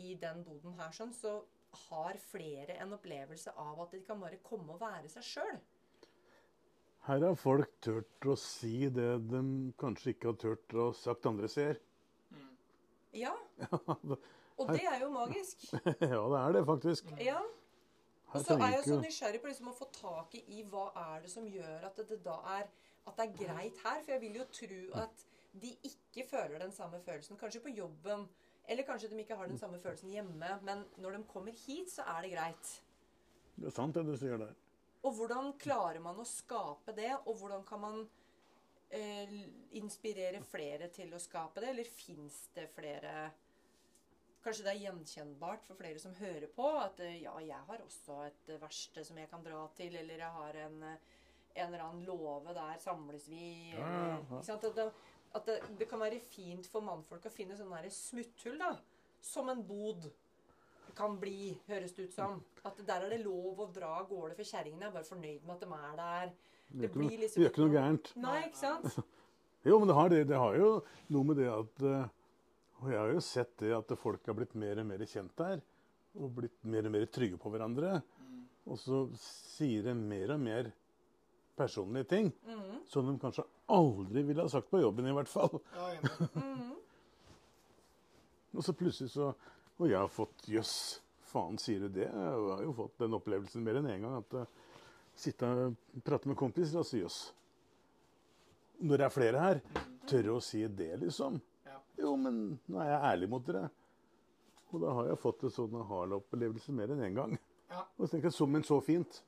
i den boden her sånn, så har flere en opplevelse av at de kan bare komme og være seg sjøl. Her har folk turt å si det de kanskje ikke har turt å sagt andre steder. Ja. [laughs] Og det er jo magisk. [laughs] ja, det er det faktisk. Ja. Og så er jeg så nysgjerrig på liksom å få tak i, hva er det som gjør at det da er at det er greit her. For jeg vil jo tro at de ikke føler den samme følelsen. Kanskje på jobben. Eller kanskje de ikke har den samme følelsen hjemme. Men når de kommer hit, så er det greit. Det er sant det du sier der. Og hvordan klarer man å skape det? Og hvordan kan man eh, inspirere flere til å skape det? Eller fins det flere Kanskje det er gjenkjennbart for flere som hører på, at eh, ja, jeg har også et eh, verksted som jeg kan dra til, eller jeg har en, eh, en eller annen låve, der samles vi. Eller, ikke sant? At, det, at det, det kan være fint for mannfolk å finne sånne smutthull, da. Som en bod. kan bli, høres det ut som. At der er det lov å dra av gårde, for kjerringene er bare fornøyd med at de er der. Det Det gjør liksom ikke noe gærent. Nei, ikke sant? [laughs] Jo, men det har, det, det har jo noe med det at Og jeg har jo sett det at folk har blitt mer og mer kjent der. Og blitt mer og mer trygge på hverandre. Og så sier de mer og mer personlige ting mm. som de kanskje aldri ville ha sagt på jobben, i hvert fall. Ja. [laughs] Mhm. Og så plutselig så Og jeg har fått jøss, faen sier du det? Jeg har jo fått den opplevelsen mer enn én en gang. At uh, sitte og prate med kompiser og si jøss. Når det er flere her, tørre å si det, liksom. Jo, men nå er jeg ærlig mot dere. Og da har jeg fått en sånn aha-opplevelse mer enn én en gang. Ja. Og så tenker jeg, som en så fint.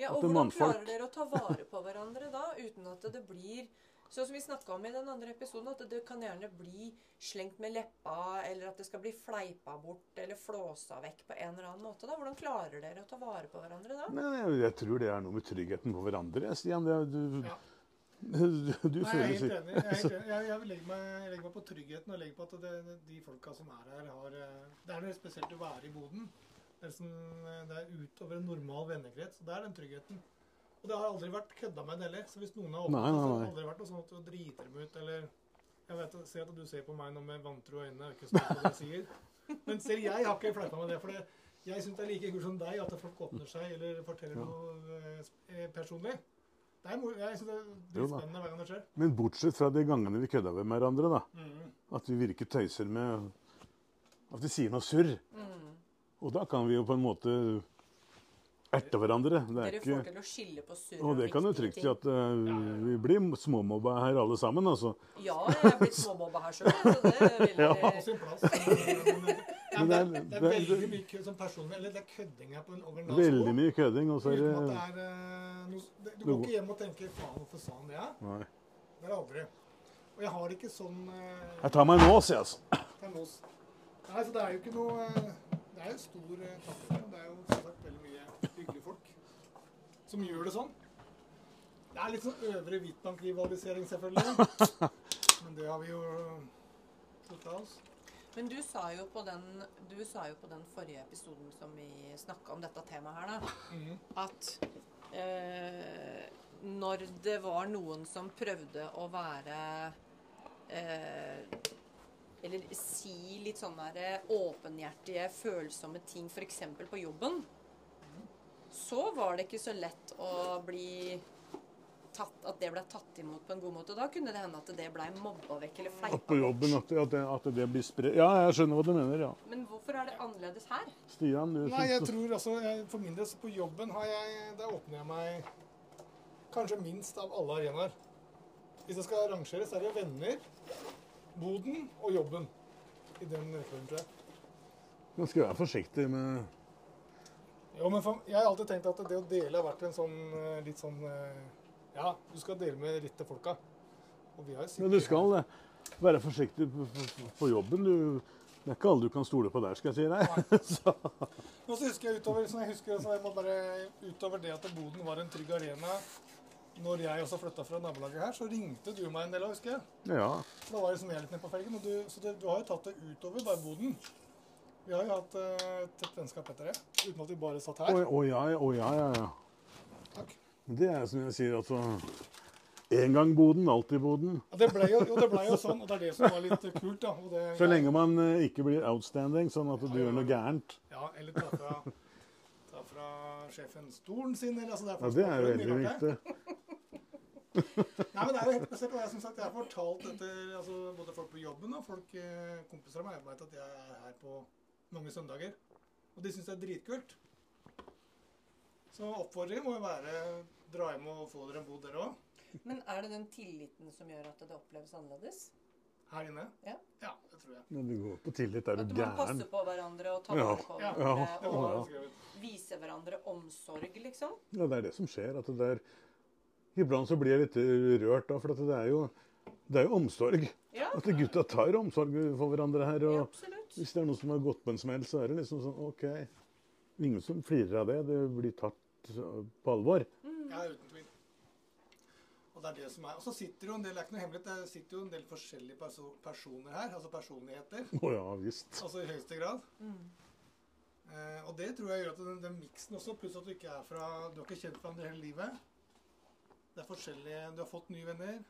Ja, og hvordan klarer dere å ta vare på hverandre da, uten at det blir Sånn som vi snakka om i den andre episoden, at det kan gjerne bli slengt med leppa, eller at det skal bli fleipa bort eller flåsa vekk på en eller annen måte. da. Hvordan klarer dere å ta vare på hverandre da? Men jeg, jeg tror det er noe med tryggheten på hverandre. Stian, det, du, Ja. [laughs] du, du Nei, jeg er helt enig. Jeg, er helt enig. jeg, jeg, legger meg, jeg legger meg på tryggheten og legger på at det, de folka som er her, har eh, Det er noe spesielt å være i boden. Det er, sånn, det er utover en normal vennekrets. og Det er den tryggheten. Og det har aldri vært kødda med heller. Så hvis noen har Nei, åpnet, nei, så har det aldri vært noe sånn at du driter dem ut, eller Jeg vet, jeg ser at du ser på meg nå med vantro øyne og ikke står på det jeg sier. Men selv jeg har ikke fleipa med det. For det, jeg syns det er like kult som deg at folk åpner seg eller forteller Ja. noe eh, eh, personlig. Det er, jeg synes det er da. hver gang det skjer. Men bortsett fra de gangene vi kødda med hverandre, da. Mm. At vi virker tøyser med At vi sier noe surr. Mm. Og da kan vi jo på en måte erte hverandre. Det er Dere ikke får til å skille på surr Og det kan jo trygt si at eh, vi blir småmobba her alle sammen, altså. Ja, jeg er blitt småmobba her sjøl, så det [laughs] vil Ja. på sin plass. Det, ja, det, er, det er- er er- veldig mye som personlig Eller det er kødding her på en, over en Veldig mye kødding. Og så er det det er eh, Du går ikke hjem og tenker 'faen, hvorfor sa han det?' Nei. Det er det aldri. Og jeg har ikke sånn uh, Jeg tar meg nå, sier jeg altså. En er nos. Nei, så det er jo ikke noe Det er jo stor uh, og Det er jo som sagt veldig mye hyggelige folk som gjør det sånn. Det er litt sånn øvre Hvitbank-rivalisering, selvfølgelig. [laughs] Men det har vi jo slutta oss. Men du sa jo på den, du sa jo på den forrige episoden som vi snakka om dette temaet her, da, Mhm. at eh, når det var noen som prøvde å være eh, Eller si litt sånne der åpenhjertige, følsomme ting, f.eks. på jobben, så var det ikke så lett å bli tatt, at det ble tatt imot på en god måte. Da kunne det hende at det ble mobba vekk eller fleipa At på jobben at det, at det, at det blir spredt Ja, jeg skjønner hva du mener, ja. Men hvorfor er det annerledes her? Stian, du Nei, jeg tror altså jeg, For min del så på jobben har jeg Der åpner jeg meg kanskje minst av alle arenaer. Hvis jeg skal rangere, så er det venner, boden og jobben. I den rekkefølgen, tror jeg. Man skal være forsiktig med Jo, men for, jeg har alltid tenkt at det å dele har vært en sånn eh, litt sånn eh, Ja, du skal dele med litt til folka. Og vi har jo Men du skal være forsiktig på, jobben. Du, det er ikke alle du kan stole på der, skal jeg si deg. [laughs] Så, Og så husker jeg utover, så jeg husker, så jeg må bare, utover det at Boden var en trygg arena når jeg også flytta fra nabolaget her, så ringte du meg en del, husker jeg. ja. Da var liksom jeg litt ned på felgen. Du, så det, du har jo tatt det utover bare Boden. Vi har jo hatt uh, tett vennskap etter det, uten at vi bare satt Å her. å, ja, oh, ja, ja, ja. Takk. Det er som jeg sier, altså En gang Boden, alltid Boden. Ja, det ble jo, jo, det ble jo sånn, og det er det som var litt kult. da. Det, Så lenge man uh, ikke blir outstanding, sånn at du gjør noe gærent. Ja, eller ta fra, ta fra sjefen stolen sin, eller altså det er Ja, det er veldig viktig. [laughs] Nei, men det er jo helt spesielt. Jeg, som sagt, jeg har fortalt etter altså, både folk på jobben og folk, eh, kompiser av meg vet at jeg er her på mange søndager. Og de syns det er dritkult. Så oppfordringen må jo være dra hjem og få dere en bod, dere òg. Men er det den tilliten som gjør at det oppleves annerledes? Her inne. Ja. ja, det tror jeg. Men du går på tillit, er du gæren? At man passer på hverandre og tar Ja. på hverandre Ja. Var ja. og viser hverandre omsorg, liksom? Ja, det er det som skjer. at det er... Iblant så blir jeg litt rørt, da, for at det er jo, det er jo omsorg. Ja, At gutta tar omsorg for hverandre her. og ja, Hvis det er noen som har gått på en smell, så er det liksom sånn OK. Ingen som flirer av det. Det blir tatt på alvor. Ja, uten tvil. Og det er det som er. Og så sitter jo en del, det er ikke noe hemmelighet, det sitter jo en del forskjellige perso personer her. Altså personligheter. Å ja visst. Altså i høyeste grad. Mm. Eh, og det tror jeg gjør at den, den miksen også, pluss at du ikke er fra Du har ikke kjent hverandre hele livet. Det er forskjellige Du har fått nye venner.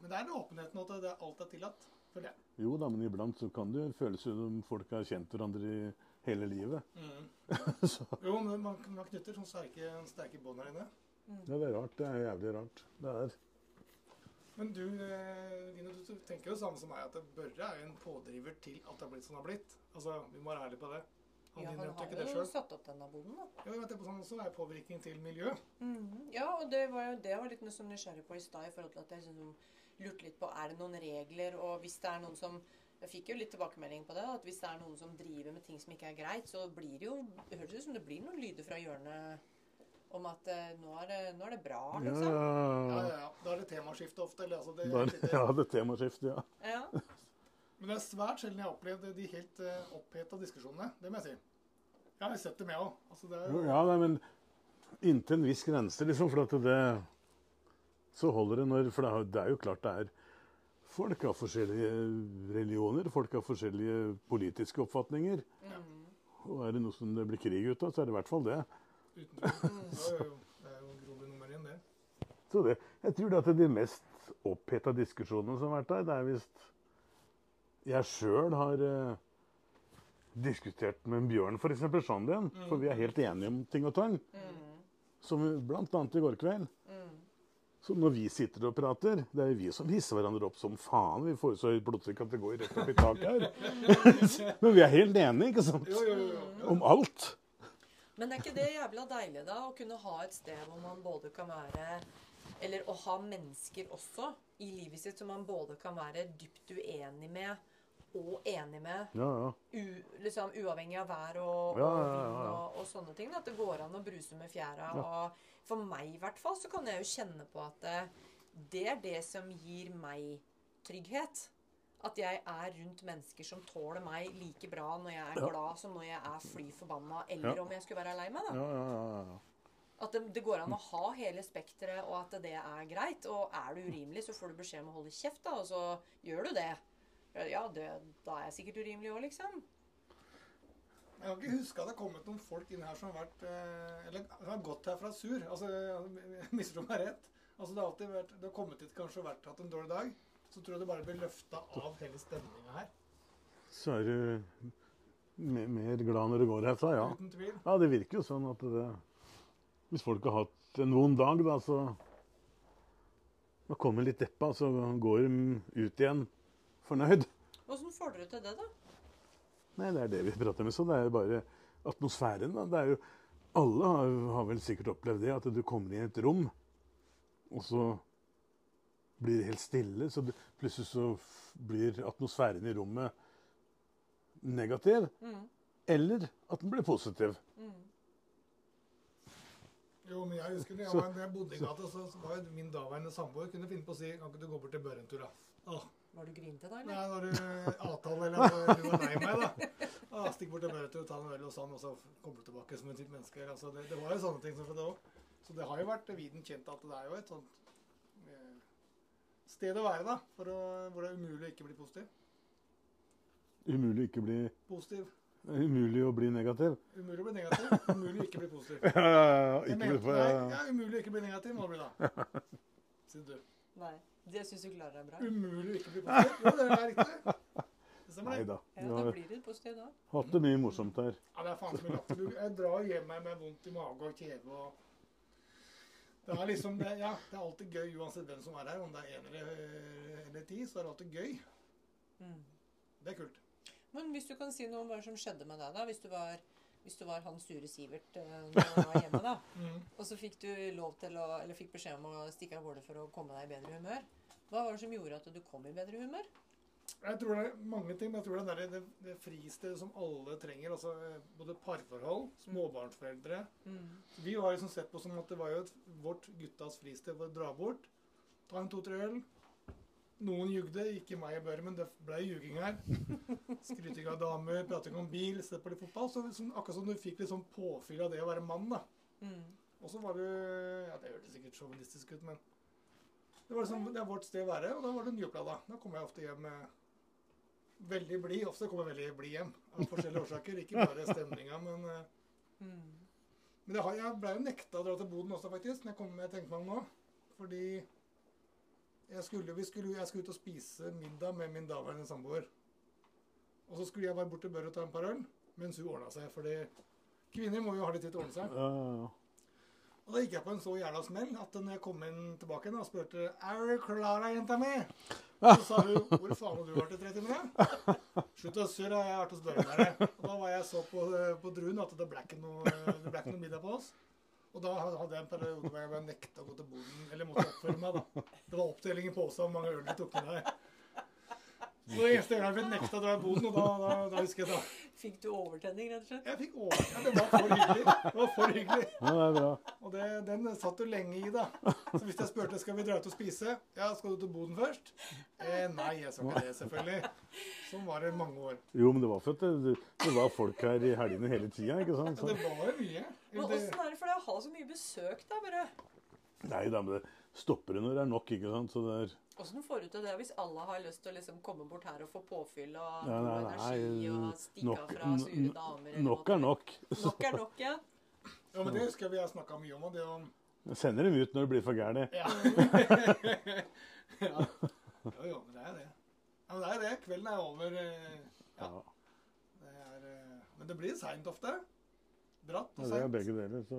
Men det er den åpenheten at det, alt er tillatt. Føler jeg. Jo da, men iblant så kan det jo føles som folk har kjent hverandre i hele livet. Mm. [laughs] Jo, men man, man knytter sånn sterke, sterke bånd her inne. ja, det er rart. Det er jævlig rart. Det er Men du, eh, Line, du tenker jo samme som meg, at Børre er jo en pådriver til at det har blitt som det har blitt. Altså, Vi må være ærlige på det. Han Ja, han innrømte har ikke det jo satt opp denne boden, da. Ja, vet det på sånn også er påvirkning til miljø. Ja, og det var jo det jeg var litt nysgjerrig på i stad, i forhold til at jeg liksom lurte litt på er det noen regler, og hvis det er noen som Jeg fikk jo litt tilbakemelding på det, at hvis det er noen som driver med ting som ikke er greit, så blir det jo Det høres ut som det blir noen lyder fra hjørnet om at eh, nå, er det, nå er det bra, Ja, liksom. Ja, ja. ja, ja. Da er det temaskifte ofte. Eller, altså, det, Da, [laughs] ja, det er temaskifte, ja. Ja. [laughs] Men det er svært sjelden jeg har opplevd de helt uh, oppheta diskusjonene. Det må jeg si. Jeg har sett dem, jeg òg. Altså, er Ja, nei, men inntil en viss grense, liksom. For at det Så holder det når For det er, jo klart det er Folk av forskjellige religioner, folk av forskjellige politiske oppfatninger. Og er det noe som det blir krig ut av, så er det i hvert fall det. uten jo. Det er jo grove nummer én, det. Så det, jeg tror det at de mest oppheta diskusjonene som har vært der, det er hvis jeg sjøl har eh, diskutert med Bjørn, f.eks. Shandien, for vi er helt enige om ting og tang. Som blant annet i går kveld. Så når vi sitter og prater, det er jo vi som hisser hverandre opp som faen. Vi får jo så høyt blodtrykk at det går rett opp i taket her. [laughs] Men vi er helt enige, ikke sant? Jo, jo, jo. jo. Om alt. Men er ikke det jævla deilig, da? Å kunne ha et sted hvor man både kan være Eller å ha mennesker også i livet sitt som man både kan være dypt uenig med og enig med. Ja, ja. U, liksom Uavhengig av vær og, Ja, og vind og, og sånne ting. da, At det går an å bruse med fjæra. Og for meg i hvert fall så kan jeg jo kjenne på at det, det er det som gir meg trygghet. At jeg er rundt mennesker som tåler meg like bra når jeg er glad som når jeg er fly forbanna, eller om jeg skulle være lei meg. da. ja, ja, ja, ja. At det, det går an å ha hele spekteret, og at det er greit. Og er du urimelig, så får du beskjed om å holde kjeft, da, og så gjør du det. Ja, det, da er jeg sikkert urimelig òg, liksom. Jeg kan ikke huske at det har kommet noen folk inn her som har vært eh, Eller som har gått herfra sur. Altså, Misforstå meg rett. Altså, det har alltid vært Du har kommet hit kanskje og vært, hatt en dårlig dag. Så tror jeg du bare blir løfta av hele stemninga her. Så er du mer, mer glad når du går herfra, ja. Uten tvil. Ja, det virker jo sånn at det Hvis folk har hatt en vond dag, da, så Man kommer litt deppa, så går de ut igjen fornøyd. Åssen får dere til det, da? Nei, det er det vi prater med. Så det er jo bare atmosfæren, da. Det er jo Alle har, har vel sikkert opplevd det, at du kommer inn i et rom, og så blir det helt stille. Så det, plutselig så blir atmosfæren i rommet negativ. Eller at den blir positiv. Jo, men jeg husker når jeg, Så- var, når jeg bodde i gata, så, så var jo min daværende samboer kunne finne på å si Kan ikke du gå bort til Børentur, da? Åh, Var du grinte da, eller? Nei, når du avtale eller du var lei meg, da. Ah, stikk bort til en ta en øl hos han, og så kommer du tilbake som et nytt menneske. Altså, det, det var jo sånne ting som det òg. Så det har jo vært viden kjent at det er jo et sånt eh, sted å være, da. For å, hvor det er umulig å ikke bli positiv. Umulig, å ikke bli, Positiv. umulig å bli negativ. Umulig å bli negativ. Umulig å ikke bli positiv. [laughs] Ja, ja, ja, ikke bli mente, for, nei, ja. ja, umulig å ikke bli negativ må det bli, da. [laughs] Sier du. Nei. Det syns du klarer deg bra. Umulig å ikke bli positiv. Jo, det er riktig. Det Nei da. Ja, Da blir det positivt da. hatt det mye morsomt her. Ja, det er faen som latter. Jeg drar hjem her med vondt i mage og kjeve og Det er liksom det, Ja, det er alltid gøy uansett hvem som er her. Om det er én eller, eller ti, så er det alltid gøy. Mm. Det er kult. Men hvis du kan si noe om hva som skjedde med deg, da. Hvis du var, hvis du var han sure Sivert eh, når du var hjemme, da. [laughs] Mm. Og så fikk du lov til å, eller fikk beskjed om å stikke av gårde for å komme deg i bedre humør. Hva var det som gjorde at du kom i bedre humør? Jeg tror det er mange ting, men jeg tror det er det, det fristedet som alle trenger. altså eh, Både parforhold, småbarnsforeldre. Vi har liksom sett på som at det var jo et, vårt guttas fristed for å dra bort. Ta en to-tre øl. Noen jugde, ikke meg og Børre, men det ble ljuging her. [laughs] Skryting av damer, prating om bil, se på litt fotball. Så liksom, akkurat som du fikk litt sånn påfyll av det å være mann, da. Mm. Og så var det Ja, det hørtes sikkert sjåvinistisk ut, men det var liksom, det er vårt sted å være, og da var det nyopplada. Da kom jeg ofte hjem med veldig blid. Ofte kommer jeg veldig blid hjem av forskjellige årsaker. Ikke bare stemninga, men eh, Mm. Men det har, jeg ble jo nekta å dra til Boden også, faktisk. Når jeg kom med jeg tenkte meg om nå. Fordi jeg skulle, vi skulle, jeg skulle ut og spise middag med min daværende samboer. Og så skulle jeg bare bort til Børre og ta en par øl, mens hun ordna seg. Fordi kvinner må jo ha litt tid til å ordne seg. Ja, ja, ja. Og da gikk jeg på en så jævla smell at når jeg kom inn tilbake og spurte Er du klar, da, jenta mi? Så sa hun Hvor faen har du vært i tre timer, da? Slutt å surre, jeg har vært hos Børre. Og da var jeg så på, på druen at det ble ikke noe, noe middag på oss. Og da hadde jeg en periode hvor jeg nekta å gå til boden, eller måtte oppføre meg, da. Det var oppdeling i pose hvor mange øl du tok med deg. Så det jeg ble nekta å dra i boden, og da, da, da husker jeg da Fikk du overtenning, rett og slett? Jeg fikk overtenning. Det var for hyggelig. Det var for hyggelig. ja, det er bra. Og det, den satt du lenge i, da. Så hvis jeg spurte skal vi dra ut og spise, ja, skal du til Boden først? Eh, nei, jeg sa ikke det, selvfølgelig. Sånn var det i mange år. Jo, men det var for at det, det var folk her i helgene hele tida, ikke sant? Ja, det var jo mye. Men Det, åssen er det for deg å ha så mye besøk, da, bare? nei da, men det stopper det når det er nok, ikke sant? Så det er Åssen får du til det hvis alle har lyst til å liksom komme bort her og få påfyll og Ja, nei, energi og stikke nok, fra sure damer? nok er nok. Nok er nok, ja. [laughs] ja, men det husker jeg vi har snakka mye om. Og det om Jeg sender dem ut når det blir for gærent. Ja. [laughs] ja. Jo, jo, men det er det. Ja, men det er det. Kvelden er over. eh, Ja, Ja, det er, eh, men det blir seint ofte. Bratt og det er begge deler. Så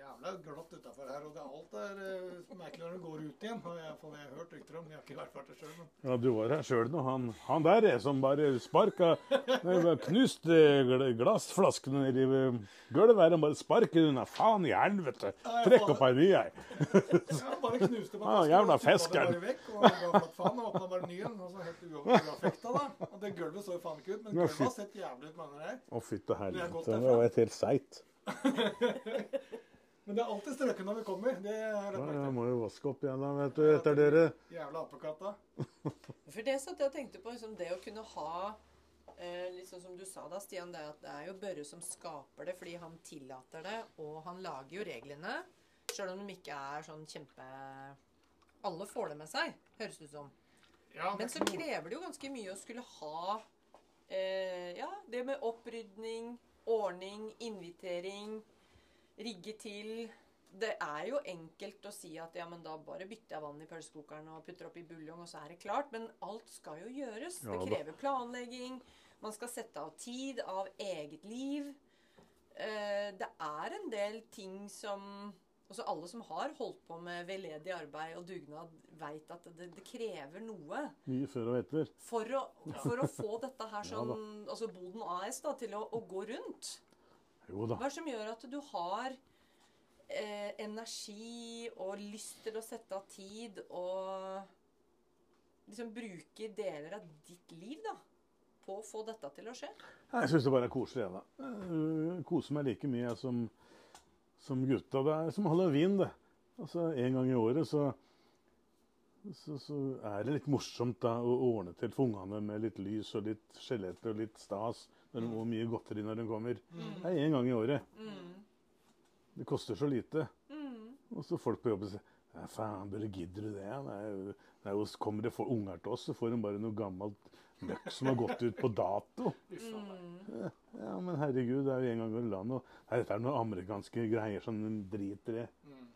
jævla glatt utafor her, og det er alt er uh, merkelig når det går ut igjen. Og jeg, har jeg hørt rykter om. Jeg har ikke vært der sjøl, men Ja, du var her sjøl nå. Han, han der er som bare sparka Knust gl- glassflaskene nedi gulvet her og bare sparker unna. Faen i helvete! Trekk opp ei ny, jeg. [laughs] Ja, bare knuste Ah, jævla fiskeren. og faen, åpna bare ny en. Og så helt uaffekta, da. Og det gulvet så jo faen ikke ut, men gulvet har sett jævlig ut mange her. Å, fytte helvete. Det var et helt seigt. [laughs] Men det er alltid strøket når vi kommer. Det er Ja, jeg må jo vaske opp igjen, da, vet du, etter dere. Jævla apekatta. [laughs] For det satt jeg og tenkte på, liksom det å kunne ha eh, sånn som du sa da, Stian, det er at det er jo Børre som skaper det fordi han tillater det, og han lager jo reglene. Sjøl om de ikke er sånn kjempe Alle får det med seg, høres det ut som. Ja, det Men så krever det jo ganske mye å skulle ha eh, Ja, det med opprydning, ordning, invitering, rigge til. Det er jo enkelt å si at ja, men da bare bytter jeg vann i pølsekokeren og putter oppi buljong, og så er det klart. Men alt skal jo gjøres. Ja det krever planlegging. Man skal sette av tid av eget liv. Eh, det er en del ting som Altså Alle som har holdt på med veldedig arbeid og dugnad, veit at det, det krever noe Mye før og etter. for å, for å få dette her [laughs] sånn, ja, altså Boden AS da, til å, å gå rundt. Jo da. Hva er det som gjør at du har eh, energi og lyst til å sette av tid og liksom bruke deler av ditt liv da, på å få dette til å skje? Jeg syns det bare er koselig, jeg, da. Jeg koser meg like mye som, som gutta. Det er som halloween, det. Altså, En gang i året så, så, så er det litt morsomt da, å ordne til for ungene med litt lys og litt skjeletter og litt stas. Når hvor mye godteri når de kommer. Det er én gang i året. Mm. Det koster så lite. Mm. Og så folk på jobben sier ja, faen, bare gidder du det? Nei, jo, kommer det for unger til oss, så får de bare noe gammelt møkk som har gått ut på dato. [laughs] Uff. Mm. Ja, men herregud, det er jo en gang i landet. og Nei, dette er noen amerikanske greier som de driter i. Mm.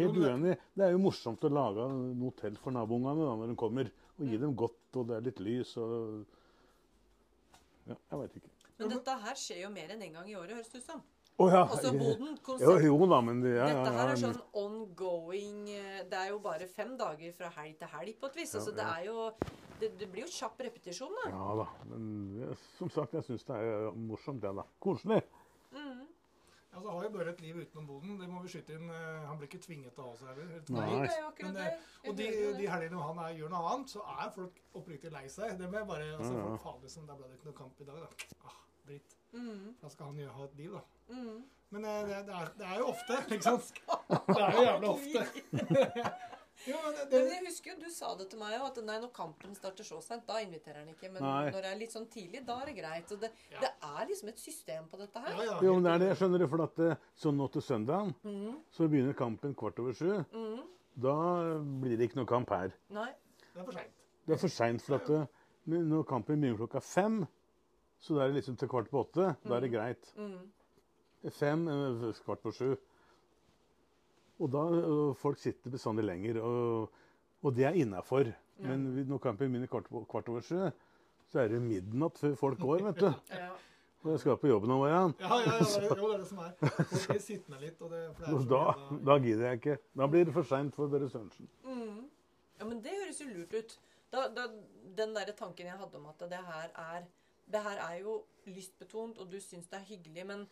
Helt men uenig. Det er jo morsomt å lage noe til for naboungene når de kommer. Og gi dem godt, og det er litt lys og Ja, jeg veit ikke. Men dette her skjer jo mer enn én en gang i året, høres det ut som. Oh, ja. Også Boden. Jo, jo da, men det, ja, Dette her er sånn ongoing eh, Det er jo bare fem dager fra helg til helg på et vis. Altså, det er jo det, det blir jo kjapp repetisjon, da. Ja da. Men som sagt, jeg syns det er morsomt, det, da. Koselig. Mm. han har jo bare et liv utenom boden. Det må vi skyte inn. eh, Han blir ikke tvinget til å ha seg heller. Nei. Men det. det- Og de, de helgene han er, gjør noe annet, så er folk oppriktig lei seg. Det må jeg bare altså, Ja, ja. folk, Faen, liksom, da ble det ikke noe kamp i dag, da. Ah, dritt. Mm. Da skal han jo ha et liv, da. Mm. Men eh, det, det, er, det er jo ofte, ikke sant? [laughs] Det er jo jævlig ofte. [laughs] jo, men det, Men jeg husker jo du sa det til meg òg, at nei, når kampen starter så sent, da inviterer han ikke. Men Nei. når det er litt sånn tidlig, da er det greit. Så det, Ja. det er liksom et system på dette her. ja, ja, Jo, men det er det, jeg skjønner det. For at eh, sånn nå til søndagen, Mhm. så begynner kampen kvart over sju. Mhm. Da blir det ikke noe kamp her. Nei. Det er for seint. Det er for seint, for at det, når kampen begynner klokka fem, så da er det liksom til kvart på åtte. Da er det greit. Fem, eh, kvart på sju. Og da og folk sitter bestandig lenger, og, og det er innafor. Men vi- når kampen begynner kvart, kvart over sju, så er det midnatt før folk går, vet du. [laughs] Ja. Og jeg skal på jobben om morgenen. Ja, ja, ja, det er, jo, det er det som er. [laughs] Folk blir sittende litt. Og det, det er da, da gidder jeg ikke. Da blir det for seint for Børre Sørensen. Ja, men det høres jo lurt ut. Da, da, den der tanken jeg hadde om at det her er det her er jo lystbetont, og du syns det er hyggelig, men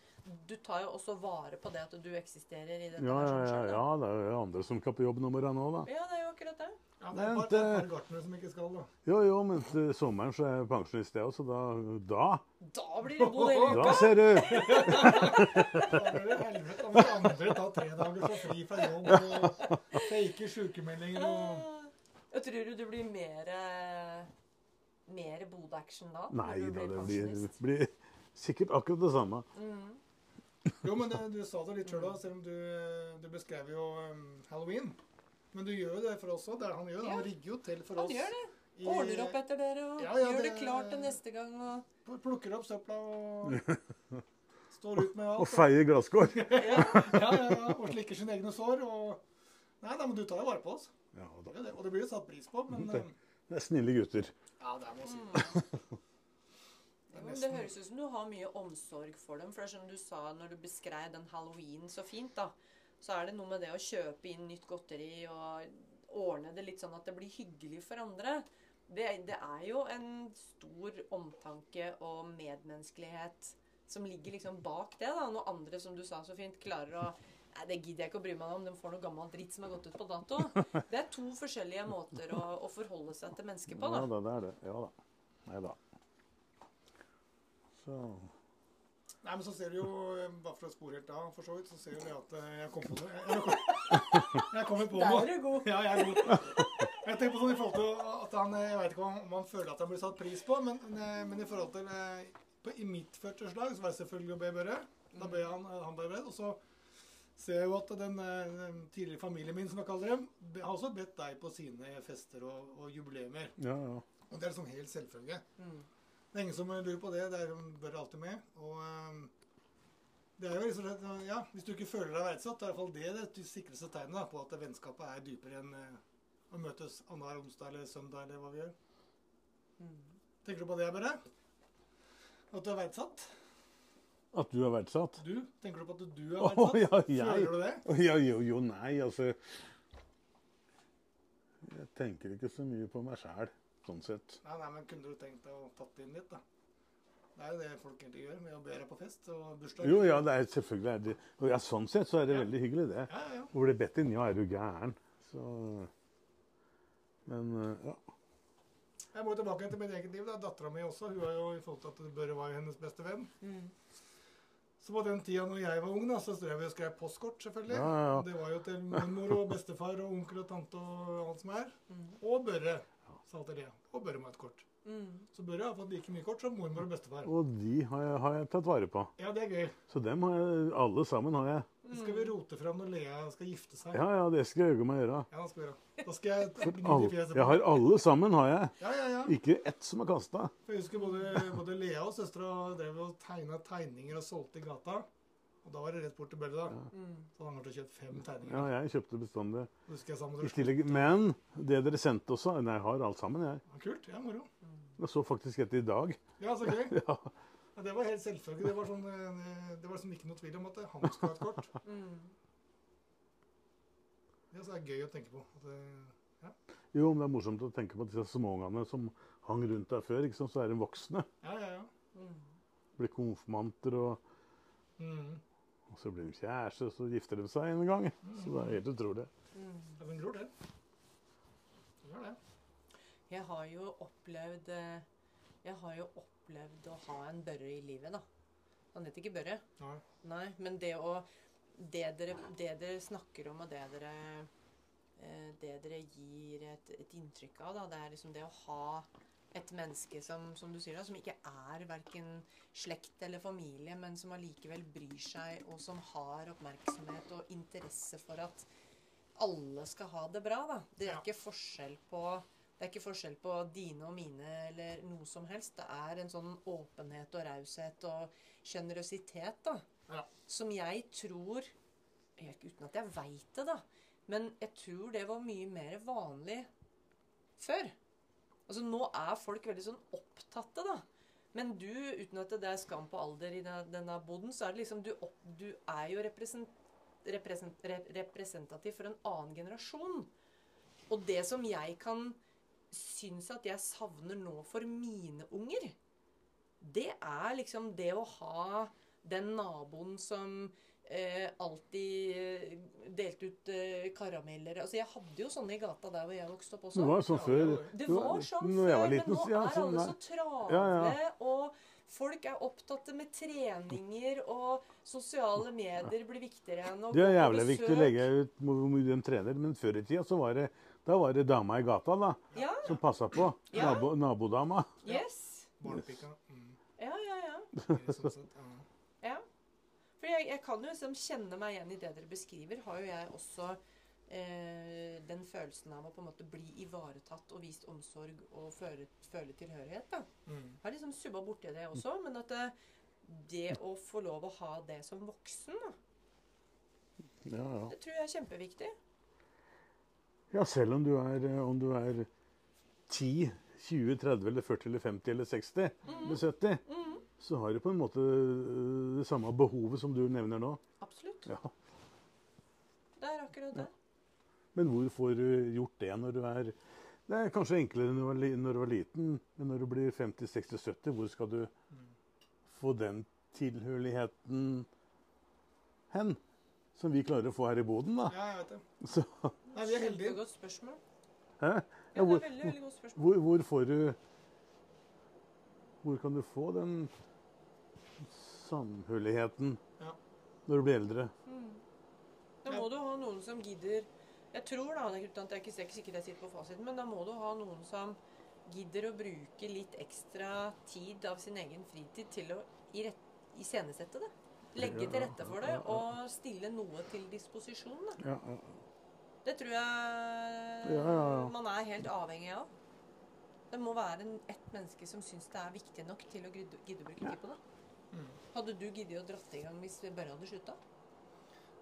du tar jo også vare på det at du eksisterer i dette Ja, ja, ja, ja, det er jo andre som skal på jobb nummer én òg, da. Ja, det er jo akkurat det. Ja, det er et det er et eh. gartnere som ikke skal, da. Jo, jo, men til sommeren så er jeg pensjonist, jeg òg, så da, da Da blir det god del uka! Da ser du! [laughs] Da blir det helvete. om andre tar tre dager så fri fra jobb og faker sykemeldinger og Jeg tror du det blir mer mer Bodø-action da? Nei da, det blir, blir sikkert akkurat det samme. Jo, men det, du sa det litt sjøl selv om du, du beskrev jo um, halloween. Men du gjør jo det for oss òg. Han gjør. Han rigger jo til for Han oss. gjør det. i- Ordner opp etter dere og Ja, ja, gjør det det- klart til neste gang. Og... Plukker opp søpla og [laughs] står ut med alt. Og feier glasskår. [laughs] Ja, ja, ja, og slikker sine egne sår. Og Nei, nei, men du tar jo vare på oss. Ja, da. Det, og det blir jo satt pris på, men Det- um, Det er snille gutter. Ja, det må jeg si. [laughs] Det er det høres ut som du har mye omsorg for dem. For det er som du sa når du beskrev den halloween så fint, da. Så er det noe med det å kjøpe inn nytt godteri og ordne det litt sånn at det blir hyggelig for andre. Det, det er jo en stor omtanke og medmenneskelighet som ligger liksom bak det. da, Når andre, som du sa så fint, klarer å Nei, det gidder jeg ikke å bry meg om. De får noe gammel dritt som har gått ut på dato. [laughs] Det er to forskjellige måter å, å forholde seg til mennesker på, Ja da. Ja, det er det. Ja da. Nei da. Så Nei, men så ser du jo, eh, bare for å spore helt av, for så vidt, så ser du det at eh, jeg kom på noe. Jeg, kom, [laughs] jeg kommer på Der noe. er du god. Ja, jeg er god. Jeg tenker på sånn i forhold til at han eh, Jeg vet ikke om han føler at han blir satt pris på, men, men, i forhold til på, I mitt 40-årslag så var det selvfølgelig å be Børre. Da ble han, han ble beredt. Og så ser jeg jo at den, eh, den tidligere familien min, som jeg kaller dem, har også bedt deg på sine fester og, og jubileumer. Ja, ja. Og det er liksom helt selvfølge. Mm. Det er ingen som lurer på det. Det er bør alltid med. Og um, det er jo liksom ja, Hvis du ikke føler deg verdsatt, er i hvert fall det det sikreste tegnet da, på at vennskapet er dypere enn eh, å møtes annenhver onsdag eller søndag eller hva vi gjør. Mm. Tenker du på det, Børre? At du er verdsatt? At du er verdsatt? Du? Tenker du på at du er verdsatt? Oh, [laughs] ja, jeg Føler du det? Ja, jo, jo, nei, altså Jeg tenker ikke så mye på meg sjæl, sånn sett. Nei, nei, men Kunne du tenkt deg å tatt det inn litt, da? Det er jo det folk egentlig gjør med å be deg på fest og bursdag. Jo, ja, det er selvfølgelig er det Og ja, sånn sett så er det veldig hyggelig, det. Ja, ja, ja. Hvor det bedt inn, ja, er du gæren? Så Men eh, ja. Jeg må tilbake til mitt eget liv. da. Dattera mi også. Hun er jo i forhold til at Børre var hennes beste venn. Mm. Så på den tida når jeg var ung, da, så drev vi og skrev postkort, selvfølgelig. Ja, ja, ja. Det var jo til mormor og bestefar og onkel og tante og alt som er. Mm. Og Børre, sa alltid det. Og Børre må ha et kort. Mm. Så Børre har fått like mye kort som mormor og bestefar. Og de har jeg, har jeg tatt vare på. Ja, det er gøy. Så dem har jeg, alle sammen har jeg. Så skal vi rote fram når Lea skal gifte seg. Ja, ja, det skal jeg øye meg gjøre. Ja, det skal vi gjøre. Da skal jeg For gni i fjeset jeg har alle sammen, har jeg. Ja, ja, ja. Ikke ett som er kasta. Jeg husker både, både Lea og søstera drev og tegna tegninger og solgte i gata. Og da var det rett bort til Bølle, da. Ja. Så han har kjøpt fem tegninger. Ja, jeg kjøpte bestandig. Husker jeg sammen I tillegg, men det dere sendte også Nei, jeg har alt sammen, jeg. Ja, Kult. Ja, moro. Jeg så faktisk etter i dag. Ja, så gøy. [laughs] Ja. Ja, det var helt selvfølgelig. Det var, sånn, eh, det var sånn ikke noe tvil om at han skulle ha et kort. Mm. Det er gøy å tenke på. At det, Jo, men det er morsomt å tenke på disse småungene som hang rundt der før. ikke sant? Så er de voksne. ja, ja, ja. Mm. Blir konfirmanter, og, Mm. og så blir de kjærester, og så gifter de seg en gang. Så det er helt utrolig. Mm. Ja, men gror, det. Gjør det. Jeg har jo opplevd eh, Jeg har jo opplevd å ha en Børre i livet, da. Han heter ikke Børre. Nei. Nei, men det å Det dere, det dere snakker om, og det dere eh, Det dere gir et, et inntrykk av, da, det er liksom det å ha et menneske som, som du sier da, som ikke er verken slekt eller familie, men som allikevel bryr seg, og som har oppmerksomhet og interesse for at alle skal ha det bra. da. Det er ikke forskjell på Det er ikke forskjell på dine og mine eller noe som helst. Det er en sånn åpenhet og raushet og sjenerøsitet da, Ja. som jeg tror helt Uten at jeg veit det, da. Men jeg tror det var mye mer vanlig før. Altså Nå er folk veldig sånn opptatte, da. Men du, uten at det er skam på alder i denne, boden, så er det liksom Du, opp, du er jo represent, represent, re, representativ for en annen generasjon. Og det som jeg kan synes at jeg savner nå for mine unger, det er liksom det å ha den naboen som eh, alltid eh, delte ut eh, karameller. Altså, jeg hadde jo sånne i gata der hvor jeg vokste opp også. Det var sånn før. Det var sånn før, var liten, men nå ja, er sånn alle så travle, Ja, ja. og folk er opptatt med treninger, og sosiale medier blir viktigere enn å Det er gå jævlig viktig å legge ut hvor mye de trener, men før i tida så var det, da var det dama i gata da, Ja, som passa på. Ja. Nabo, nabodama. yes. Barnepika. Mm. Ja, ja, er sånn ja. ja. For jeg, jeg kan jo liksom kjenne meg igjen i det dere beskriver. Har jo jeg også eh, den følelsen av å på en måte bli ivaretatt og vist omsorg og føle, føle tilhørighet. da. Mm. har liksom subba borti det også, men at det, det å få lov å ha det som voksen, da, Ja, ja. det tror jeg er kjempeviktig. Ja, selv om du er, eh, om du er 10, 20, 30 eller 40 eller 50 eller 60 eller 70, Mhm, så har du på en måte eh, det samme behovet som du nevner nå. absolutt. Ja. Det er akkurat det. Men hvor får du gjort det når du er Det er kanskje enklere når du var, når du var liten, men når du blir 50-60-70, hvor skal du få den tilhørigheten hen? Som vi klarer å få her i boden, da. ja, jeg vet det. [laughs] Så, Nei, vi er heldige. Godt spørsmål. hæ? Ja, Ja, hvor, er veldig, veldig godt spørsmål. hvor, hvor får du Hvor kan du få den samhørigheten Ja. når du blir eldre? Mm. Da må du ha noen som gidder Jeg tror da, det er jeg ikke er ikke sikkert jeg sitter på fasiten, men da må du ha noen som gidder å bruke litt ekstra tid av sin egen fritid til å iscenesette det. Legge til rette for det og stille noe til disposisjon. Da. Det tror jeg Ja, ja, ja. man er helt avhengig av. Det må være en, ett menneske som syns det er viktig nok til å gidde, gidde å bruke tid på det. Mm. Hadde du giddet å dratt i gang hvis Børre hadde slutta?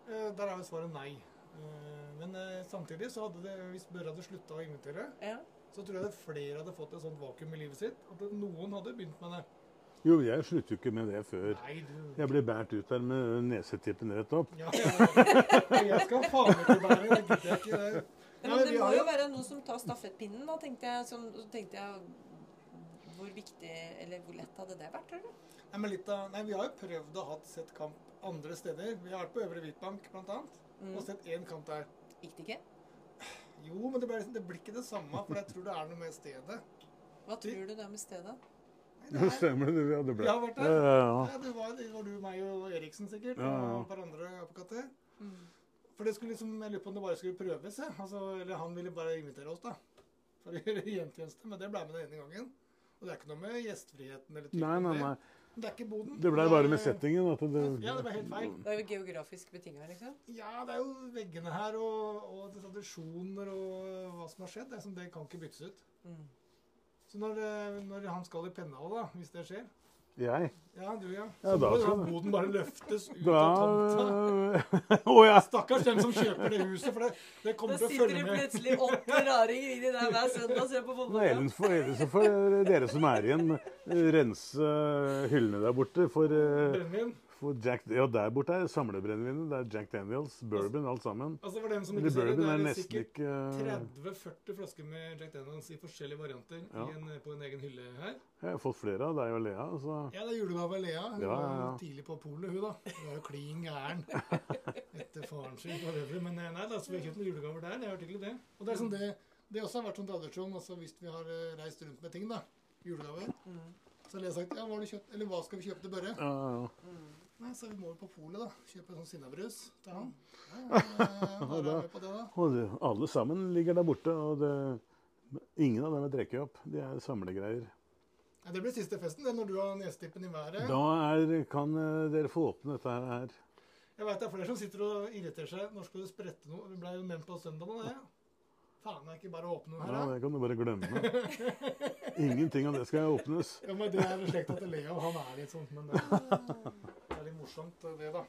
Eh, Der er jo svaret nei. Eh, Men eh, samtidig så hadde det, hvis Børre hadde slutta å invitere, Ja. så tror jeg det flere hadde fått et sånt vakuum i livet sitt. At noen hadde begynt med det. Jo, jeg slutter jo ikke med det før Nei, du jeg blir båret ut der med nesetippen rett opp. Ja, ja. Jeg skal faen ikke bære det. gidder jeg ikke. Det- Men Nei, det må jo være noen som tar stafettpinnen, da, tenkte jeg. Som, så tenkte jeg Hvor viktig eller hvor lett hadde det vært, tror du? Nei, men litt av, nei, Vi har jo prøvd å ha sett kamp andre steder. Vi har vært på Øvre Hvitbank bl.a. Mm. og sett én kamp der. Gikk det ikke? Jo, men det, ble, det blir ikke det samme, for jeg tror det er noe med stedet. Hva tror du det er med stedet? Det er, Stemmer det? Ja, det ble. Har vært Ja, der. ja, ja. Ja, det var, det var du, meg og Eriksen sikkert, Ja, ja. og et par andre apekatter. Mm. For det skulle liksom, Jeg lurer på om det bare skulle prøves. Ja. Altså, eller han ville bare invitere oss, da. For å gjøre gjentjeneste. Men det ble med den ene gangen. Og det er ikke noe med gjestfriheten eller typen Nei, nei, det. nei. Det er ikke boden. Det ble er- bare med settingen. At det, Ja, det ble helt feil. Det er jo geografisk betinga, liksom. Ja, det er jo veggene her og, og er tradisjoner og hva som har skjedd. Det, er som, det kan ikke byttes ut. Mm. Så når, eh, når han skal i Pennal, da, hvis det skjer Jeg? Ja, du, ja. Ja, Så da må skal den boden bare løftes ut Da av tomta. [laughs] oh, ja! Stakkars den som kjøper det huset, for det, det kommer til å følge sitter følge det med. plutselig åtte raringer inni der hver søndag og ser på fotball. Ellers får, ellers så får dere som er igjen, rense hyllene der borte. For, uh, Brennevin. For Jack, ja, der borte er samlebrennevinet. Det er Jack Daniels, bourbon, alt sammen. Altså For dem som ikke ser det, bourbon det er er sikkert eh, 30-40 flasker med Jack Daniels i forskjellige varianter Ja. i en, på en egen hylle her. Jeg har fått flere av deg og Lea. Så. Ja, det er julegave av Lea. Hun Ja, ja, var ja. tidlig på polet, hun da. Hun er jo klin gæren [laughs] etter faren sin for øvrig. Men eh, nei, da, så vi har kjøpt noen julegaver der. Jeg hørte ikke det. Og det er sånn det, det også har vært sånn tradisjon altså hvis vi har eh, reist rundt med ting, da. Julegaver. Mm. Så har Lea sagt ja, hva, har du kjøpt, eller hva skal vi kjøpe til Børre? Ja, ja. Mm. Nei, så vi må jo på polet, da. Kjøpe sånn sinnabrus til han. Ja, ja, ja, med [laughs] på det, da. Og det, alle sammen ligger der borte. Og det, ingen av dem er drukket opp. De er samlegreier. Ja, det blir siste festen, det, når du har nesetippen i været. Da er, kan eh, dere få åpne dette her. Jeg vet det er flere som sitter og irriterer seg. Når skal du sprette noe? Det ble jo nevnt på søndag det. Faen, jeg ikke bare åpne den her, da. det kan du bare glemme. Ingenting av det skal åpnes. Ja, men det er slekta til Leo. Han er litt sånn, men det, [laughs] litt morsomt, det, da.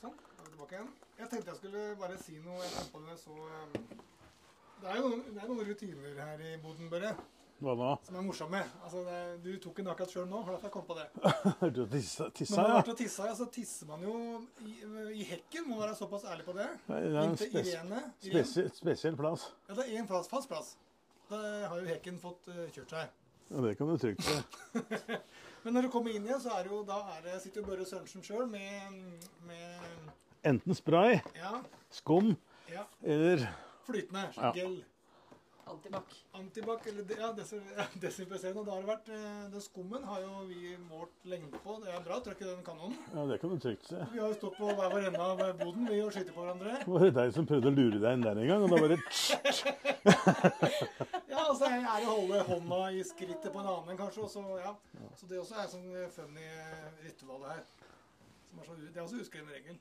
Sånn, er vi tilbake igjen. Jeg tenkte jeg skulle bare si noe. Jeg på det så um, Det er jo noen, det er noen rutiner her i boden, Børre, Hva da? som er morsomme. Altså, det, du tok den akkurat sjøl nå, Har derfor jeg kom på det. [laughs] Du tissa, Når tissa man har ja? vært og tissa, ja, så tisser man jo i, i hekken. Må være såpass ærlig på det. Det er en spes Irene. Irene. spesiell, spesiell plass. Ja, det er én plass, fast plass. Da har jo hekken fått uh, kjørt seg. Ja, det kan du trygt si. [laughs] Men når du kommer inn igjen, så er det jo, da er det, sitter jo Børre Sørensen sjøl med, med Enten spray, ja, skum ja, eller flytende Ja. gel. Antibac. Antibac eller ja, desin- ja, [laughs] desinfiserende. Det da har det vært eh, Den skummen har jo vi målt lengde på. Det er bra trøkk i den kanonen. Ja, det kan du trygt se. Vi har jo stått på hver vår ende av boden vi og skutt på hverandre. Det var det deg som prøvde å lure deg inn der en gang, og da bare [laughs] Ja, og så er det å holde hånda i skrittet på en annen en, kanskje. Og så, ja. så det også er sånn funny ritual her. Som er så, det er også uskreven regel.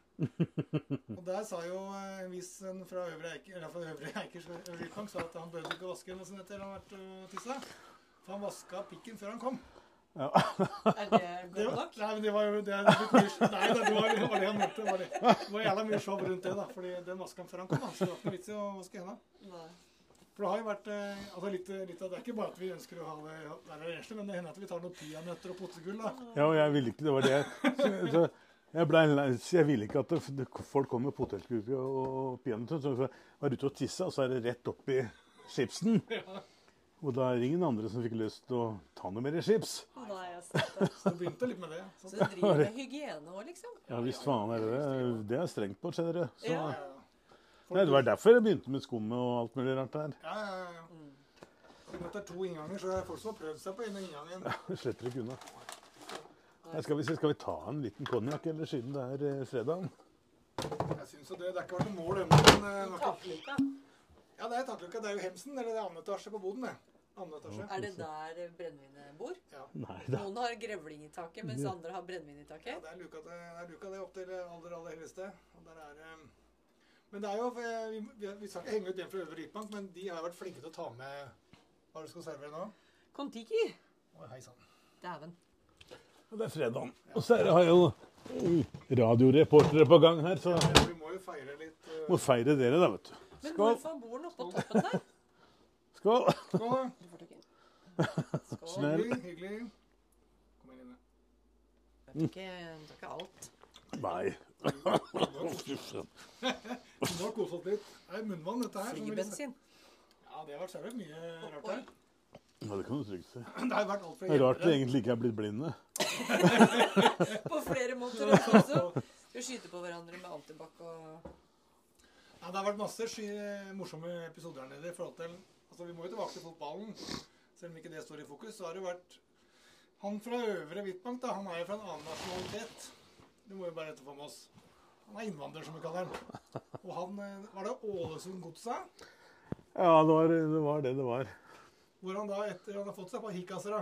[laughs] Og der sa jo en viss en fra Øvre Eiker, eller fra Øvre Eikers Øvrekong sa at han behøvde ikke vaske henne sånn etter han har vært og tissa. For han vaska pikken før han kom. [laughs] Er det Det godt nok? nei, men det var jo det, er mye, Nei, det var, det var det han mente. Det var, det. det var jævla mye show rundt det, da. Fordi den vaska han før han kom. Da. Så det var ikke noe vits i å vaske henda. For det har jo vært eh, altså litt, litt av Det er ikke bare at vi ønsker å ha det være renslig, men det hender at vi tar noen peanøtter og potegull. da. Ja, og jeg ville ikke Det var det så, så jeg ble Jeg ville ikke at det, folk kom med potetgull og peanøtter. Så jeg var ute og tissa, og så er det rett opp i chipsen. Og da er det ingen andre som fikk lyst til å ta noe mer chips. Nei, jeg det. Så du begynte litt med det. Så Så, du driver med hygiene òg, liksom? Ja visst faen er det det. Det er strengt på, skjønner du. Så, Ja. ja, ja. Folk- nei, det var derfor jeg begynte med skummet og alt mulig rart der. Ja, ja, ja. Mm. er to innganger, så folk som har prøvd seg på en inngangen. Ja, [laughs] sletter ikke unna. Nei, skal, vi, skal vi ta en liten konjakk, eller siden det er eh, fredag? Jeg syns jo det. Det har ikke vært noe mål ennå, men eh, Takluka. Ja, det er takluka. Det er jo Hemsen, eller det er andre etasje på boden, det. Er det der brennevinet bor? Nei da. Noen har grevling i taket, mens andre har brennevin i taket? Ja, det er luka det, det, er luka det opp til aller, aller helligste. Og der er eh, Men det er jo eh, Vi, vi, vi skal ikke henge ut den fra Øvre Rikbank, men de har vært flinke til å ta med Hva er det du skal servere nå? Kon-Tiki. Hei sann. Dæven. Og det er fredag. Og så er det- har jeg jo radioreportere på gang her, så Ja, vi må jo feire litt. uh... må feire dere, da, vet du. Men hvorfor bor den oppå toppen der? Skål. Skål. [laughs] Skål. Snell. Hyggelig. Kom inn. Det er ikke, du tar ikke alt. Nei. Nå har koset oss litt. Det er munnvann, dette her. Flybensin. Ja, det har vært mye rart her. Ja, det kan du trygt si. Det har vært alt fra rart vi egentlig ikke er blitt blinde. [laughs] På flere måter også. Vi skyter på hverandre med antibac og Ja, det har vært masse sky, morsomme episoder her nede i forhold til Altså, vi må jo tilbake til fotballen. Selv om ikke det står i fokus, så har det vært Han fra Øvre Hvitbank, da, han er jo fra en annen nasjonalitet. Det må jo bare etterfå med oss. Han er innvandrer, som vi kaller han. Og han eh, Var det Ålesund Godsa? Ja, det var, det var det det var. Hvor han da, etter han har fått seg på hikkasere,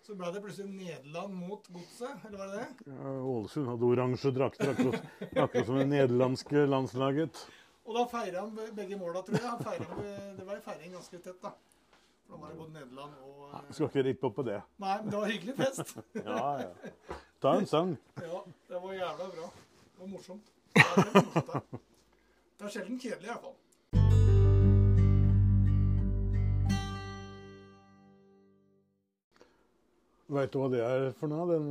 så ble det plutselig Nederland mot godset, eller var det det? Ja, Ålesund hadde oransje drakter, akkurat, akkurat som det nederlandske landslaget. Og da feira han begge måla, tror jeg. Feiret, det var en feiring ganske tett, da. For da var det både Nederland og Nei, Skal ikke rippe opp på det. Nei, men det var hyggelig fest. Ja, ja. Ta en sang. Ja, det var jævla bra. Det var morsomt. Det er morsomt. Det er sjelden kjedelig, i hvert fall. Veit du hva det er for noe? Den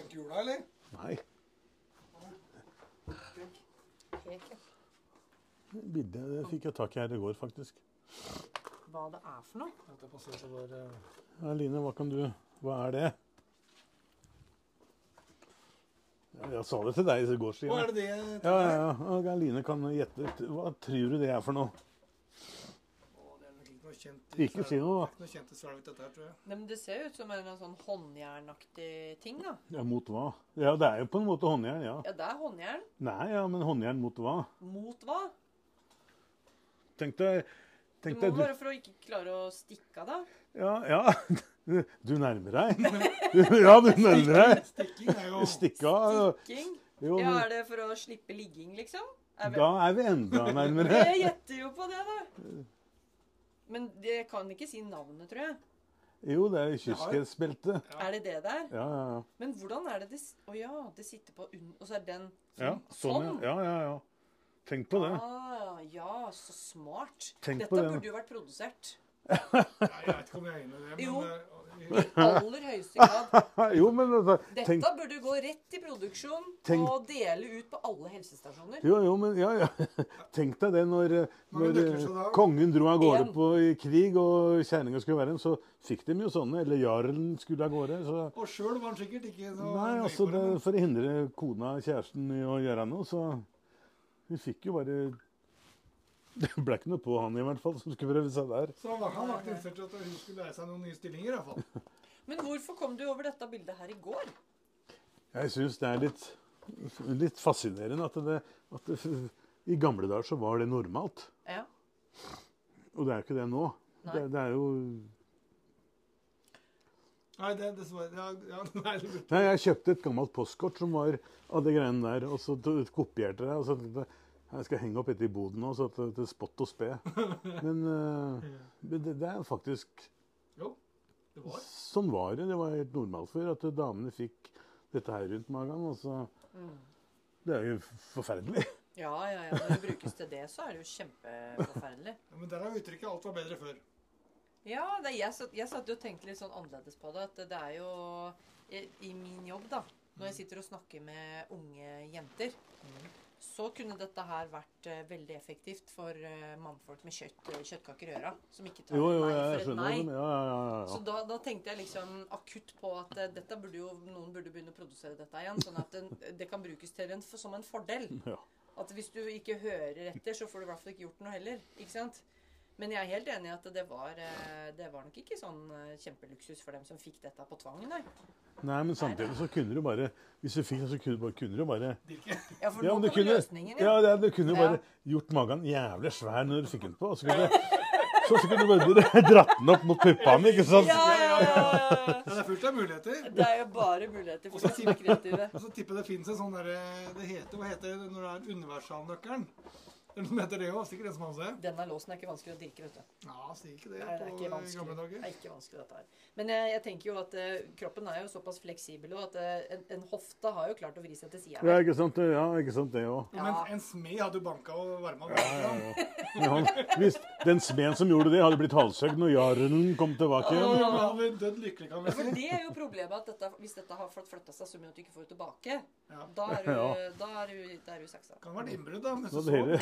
En kula, eller? Nei. Keke. Bildet det fikk jeg tak i her i går, faktisk. Hva det er for noe? Ja, Line, hva kan du Hva er det? Jeg sa det til deg i går, Hva Stine. er det det Ja, ja, ja. Line kan gjette. Hva tror du det er for noe? Å, det er nok ikke noe kjent Ikke si noe, da. Ikke noe kjent i Svelvik, dette her, tror jeg. Nei, men Det ser ut som en sånn håndjernaktig ting. da. Ja, Mot hva? Ja, det er jo på en måte håndjern, ja. Ja, det er håndjern. Nei, ja, men håndjern mot hva? Mot hva? Tenk deg, Tenk du må deg, du, være for å ikke klare å stikke av, da. ja, ja, [laughs] du nærmer deg. [laughs] Ja, du nærmer deg. Stikking er jo Stikke av. Stikking. Ja, er det for å slippe ligging, liksom? Er da er vi enda nærmere. [laughs] Jeg gjetter jo på det, da. Men jeg kan ikke si navnet, tror jeg. Jo, det er kyskhetsbelte. Ja. Er det det der? Ja, ja, ja. Men hvordan er det det Å oh, ja, det sitter på unn... Og så er den Ja, sånn, ja. ja, ja, ja. Tenk på det. Ah, ja, så smart. Tenk Dette på det. burde jo vært produsert. Nei, Jeg vet ikke om jeg er enig i det, men Jo. I aller høyeste grad. [laughs] Jo, men altså, Dette tenk, burde gå rett i produksjon Tenk- og dele ut på alle helsestasjoner. jo, jo, men ja, ja. [laughs] Tenk deg det når, eh, når eh, kongen dro av gårde på i krig, og kjerringa skulle være en, så fikk de jo sånne. Eller jarlen skulle av gårde. Så Og sjøl var han sikkert ikke så Nei, altså det, For å hindre kona, kjæresten, i å gjøre noe, så Vi fikk jo bare Det ble ikke noe på han i hvert fall, som skulle prøve seg der. Så han var han interessert i at hun skulle lære seg noen nye stillinger, i hvert fall. [laughs] Men hvorfor kom du over dette bildet her i går? Jeg syns det er litt, litt fascinerende at det, at det I gamle dager så var det normalt. Ja. Og det er jo ikke det nå. Det, det er jo Nei, det dessverre ja, ja, [laughs] nei, Nei, jeg kjøpte et gammelt postkort som var av de greiene der, og så kopierte jeg det. og så jeg, skal henge opp etter i boden nå, så at det det er spott og spe. [laughs] Men uh, det, det er faktisk Jo, det var. Sånn var det. Det var helt normalt før at damene fikk dette her rundt magen. Altså, Mm. det er jo forferdelig. Ja, ja, ja. Når det brukes til det, så er det jo kjempeforferdelig. Ja, Men der er uttrykket 'alt var bedre før'. Ja, det, jeg, satt, jeg satt jo og tenkte litt sånn annerledes på det. At det er jo i, I min jobb, da, når jeg sitter og snakker med unge jenter, så kunne dette her vært uh, veldig effektivt for uh, mannfolk med kjøtt, eh, kjøttkaker i øra. Som ikke tar Jo, jo, nei for et nei. det. Ja, ja, ja, Så da, da tenkte jeg liksom akutt på at uh, dette burde jo, noen burde begynne å produsere dette igjen. Sånn at den, det kan brukes til en, som en fordel. ja. At hvis du ikke hører etter, så får du i hvert fall ikke gjort noe heller. Ikke sant? Men jeg er helt enig i at det var, eh, det var nok ikke sånn eh, kjempeluksus for dem som fikk dette på tvang, nei. Nei, men samtidig så kunne du bare Hvis du fikk det, så kunne du bare, kunne du bare Ja, for Ja, nå du kunne, løsningen, ja, ja. det, du kunne Ja. bare gjort magen jævlig svær når du fikk den på. Og så kunne, så, så kunne du bare [laughs] dratt den opp mot puppene, ikke sant? Ja, ja, ja, ja, ja. Ja, det er fullt av muligheter. Det er jo bare muligheter for de si det kreative. Og så tipper jeg det finnes en sånn derre Det heter Hva heter det når det er universalnøkkelen? [laughs] Er det noe heter det òg? Det. Denne låsen er ikke vanskelig å dirke, vet du. Ja, sier ikke det Nei, det er på ikke gamle Det er ikke vanskelig dette her. Men jeg, jeg tenker jo at uh, kroppen er jo såpass fleksibel, og at uh, en, en hofte har jo klart å vri seg til sida. Ja, ikke sant? Ja, det òg. Ja, men Ja. en smed hadde jo banka og varma Ja, ja, ja. Men han- Hvis den smeden som gjorde det, hadde blitt halshøgd når jarlen kom tilbake igjen Ja, ja, ja. dødd lykkelig, kan For si. det er jo problemet at dette, hvis dette har fått flytta seg så mye at du ikke får det tilbake, Ja. da er du, Ja. da er du, da er du saksa. Kan ha vært innbrudd, da. Mens Så du hele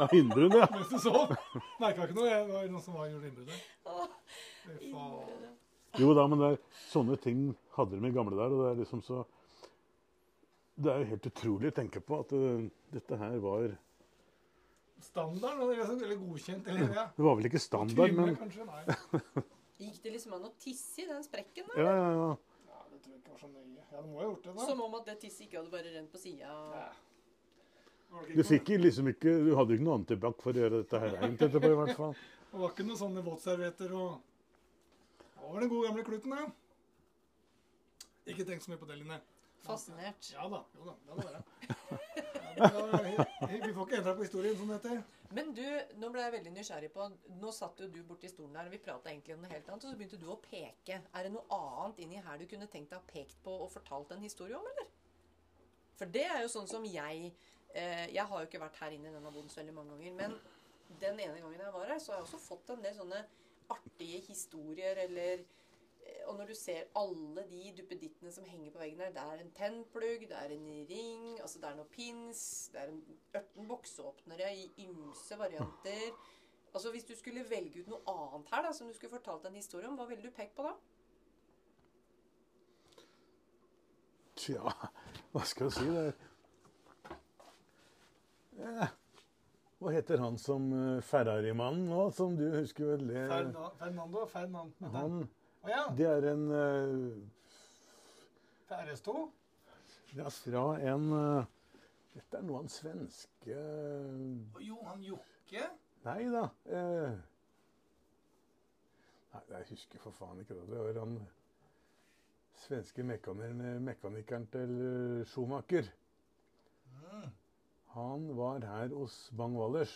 Ja, innbrudd, ja. Mens du sov. Merka ikke noe. Jeg var noen som var gjorde innbruddet. Jo da, men det er, sånne ting hadde de i gamle der, og det er liksom så Det er jo helt utrolig å tenke på at eh, dette her var Standard, eller eller godkjent, eller ja. Det var vel ikke standard, men kanskje? [laughs] Gikk det liksom an å tisse i den sprekken? da? Ja, ja, ja. Ja, det tror jeg ikke var så nøye. Ja, det må ha gjort det, da. Som om at det tisset ikke hadde bare rent på sida. Ja. Du fikk liksom ikke Du hadde jo ikke noe antibac for å gjøre dette her egentlig, etterpå, i hvert fall. Det var ikke noen sånne våtservietter og Det var den gode gamle kluten, ja. Ikke tenk så mye på det, Line. Fascinert. Ja da. Jo da. Det var det. Ja, var, vi får ikke endra på historien, som det heter. Men du, nå ble jeg veldig nysgjerrig på Nå satt jo du borti stolen der, og vi prata egentlig om noe helt annet, og så begynte du å peke. Er det noe annet inni her du kunne tenkt deg å pekt på og fortalt en historie om, eller? For det er jo sånn som jeg Jeg har jo ikke vært her inne i denne boden så veldig mange ganger, men den ene gangen jeg var her, så har jeg også fått en del sånne artige historier, eller eh, Og når du ser alle de duppedittene som henger på veggen her Det er en tennplugg, det er en ring, altså det er noe pins, det er en 18 bokseåpnere i ymse varianter. Altså Hvis du skulle velge ut noe annet her da, som du skulle fortalt en historie om, hva ville du pekt på da? Tja, hva skal jeg si? Det ja. Hva heter han som uh, Ferrari-mannen nå, som du husker vel? det? Ferna- Fernando Fernand. Han, oh, ja. det er en uh, RS2. ja, fra en uh, Dette er noe han svenske uh, Johan Jokke. Nei da. Uh, nei, jeg husker for faen ikke det. Det var han svenske mekanikeren, til eh, Schumacher. Han var her hos Bang Wallers.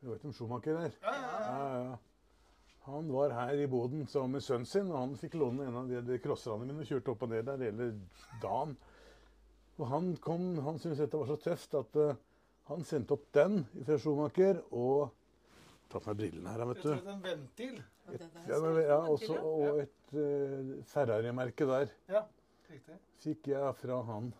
Du vet om Schumacher er? Ja, ja, ja. Ja, ja. Han var her i boden sammen med sønnen sin, og han fikk låne en av de, de crosserne mine og kjørte opp og ned der hele dagen. Og han kom, han syntes dette var så tøft at uh, han sendte opp den fra Schumacher og Tatt meg brillene her, vet du. en ventil. Der Ja, men, ja, også, og et uh, Ferrari-merke der Ja, riktig. fikk jeg fra han.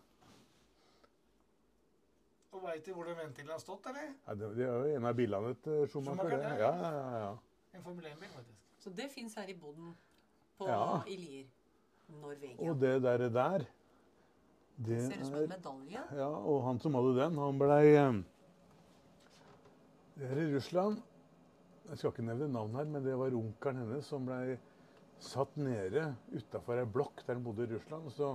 Og veit du hvor den ventilen har stått, eller? Ja, det, det er jo en av bilene til Schumacher. Schumacher, ja. Ja, ja. En Formel 1-bil, faktisk. Så det fins her i boden på, Ja. i Lier. Norvegia. Og det der, der det Ser ut som en medalje. Ja, og han som hadde den, han blei eh, Det er i Russland. Jeg skal ikke nevne navn her, men det var onkelen hennes som blei satt nede utafor ei blokk der han bodde i Russland. Så,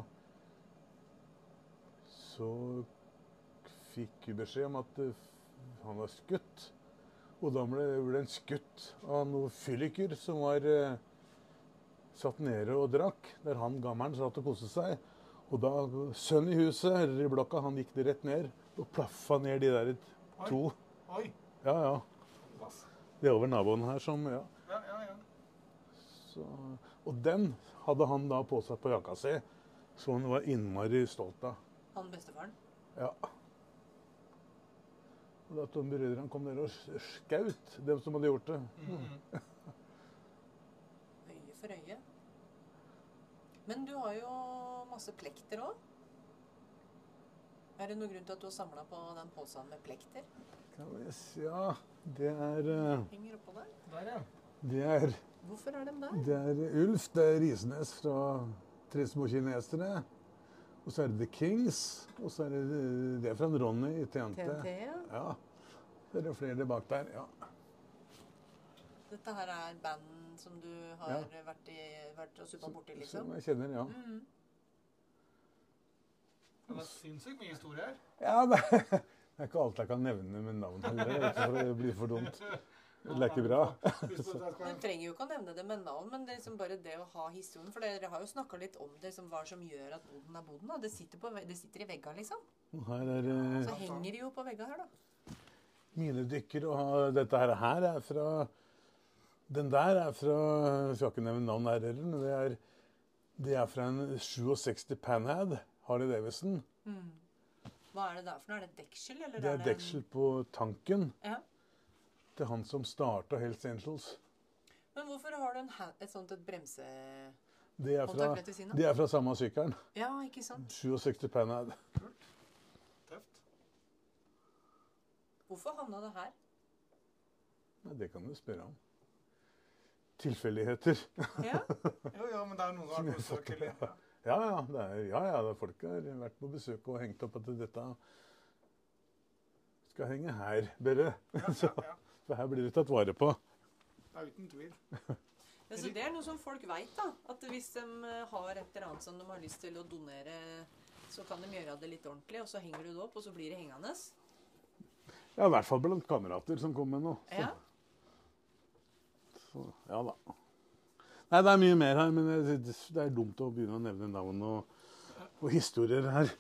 så fikk beskjed om at eh, han var skutt. Og da ble, ble han skutt av noen fylliker som var eh, satt nede og drakk, der han gammelen satt og koste seg. Og da sønnen i huset, eller i blokka, han gikk det rett ned og plaffa ned de der to. Oi. Ja, ja. Det er over naboen her som Ja. Ja, ja, ja. Så, og den hadde han da på seg på jakka si, så han var innmari stolt av. Han bestefaren. Ja. Og de brødrene kom ned og skjøt dem som hadde gjort det. Mm. Øye for øye. Men du har jo masse plekter òg. Er det noen grunn til at du har samla på den posen med plekter? Ja, det er eh, Henger oppå der. Der, ja. Det er, Hvorfor er de der? det er Ulf, det er Risnes fra Tre små kinesere. Og så er det The Kings. Og så er det det er fra Ronny i TNT. TNT, ja. Ja. Så er jo flere bak der. Ja. Dette her er band som du har Ja. vært, i, vært og suppa borti, Som liksom? jeg kjenner, ja. Mm. Det var sinnssykt mye historie her. Ja, det [laughs] det er ikke alt jeg kan nevne med navn heller, ikke for det blir for dumt. [laughs] Det er ikke bra. [laughs] Du trenger jo ikke å nevne det med navn, men det liksom bare det å ha historien. For dere har jo snakka litt om det, som hva som gjør at boden er boden. Da. Det, sitter på, det sitter i veggene, liksom. Og Her er eh, Så henger det jo på veggene her, da. Minedykker, og dette her, her er fra Den der er fra Jeg skal ikke nevne navn her heller, men det er, det er fra en 67 Panhad, Harley Davidson. Mm. Hva er det da for noe? Er det deksel, eller Det er en- deksel på tanken Ja. til han som starta Hells Angels. Men hvorfor har du en, et sånt et bremse... Det er fra, det er fra samme sykkelen. Ja, ikke sant? 67 Panhad. Tøft. Hvorfor havna det her? Nei, det kan du spørre om. Tilfeldigheter. Ja. [laughs] Jo, ja, men det er noen som har besøk, eller? Ja. Ja, det er, ja, ja det er folk har vært på besøk og hengt opp at dette skal henge her, Børre. Ja, Så, ja, ja. [laughs] for her blir det tatt vare på. ja, uten tvil. Ja, så det er noe som folk veit, da. At hvis de eh, har et eller annet som de har lyst til å donere, så kan de gjøre det litt ordentlig, og så henger du det opp, og så blir det hengende. Ja, i hvert fall blant kamerater som kom med noe. Så, Ja. så, ja da. Nei, det er mye mer her, men det, det er dumt å begynne å nevne navn og, og historier her.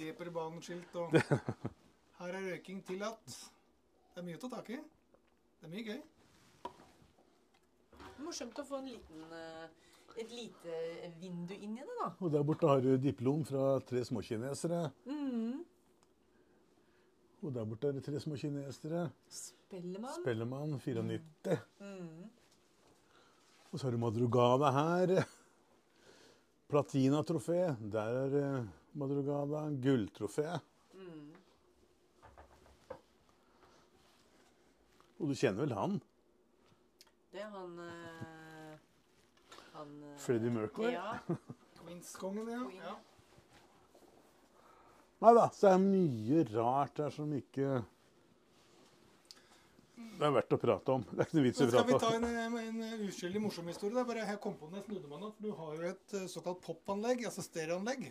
Reperbaneskilt og [laughs] Her er røyking tillatt. Det er mye å ta tak i. Det er mye gøy. Morsomt å få en liten, eh, et lite vindu inn i det, da. Og der borte har du diplom fra tre småkinesere. Mm. Og der borte er det tre små kinesere. Spellemann. Spellemann 94. Mm. Og så har du Madrugada her. Platinatrofé. Der er det Madrugada. Gulltrofé. Mm. Og du kjenner vel han? Det er han eh, Han eh, Freddie Mercury? Ja. Queens-kongen, ja. Queen. ja. Nei da, så er det mye rart her som ikke Det er verdt å prate om. Det er ikke noe vits i å prate om. skal vi ta en, en uskyldig morsom historie. Bare Jeg kom på den jeg snudde meg nå. Du har jo et såkalt såkalt popanlegg, altså stereoanlegg.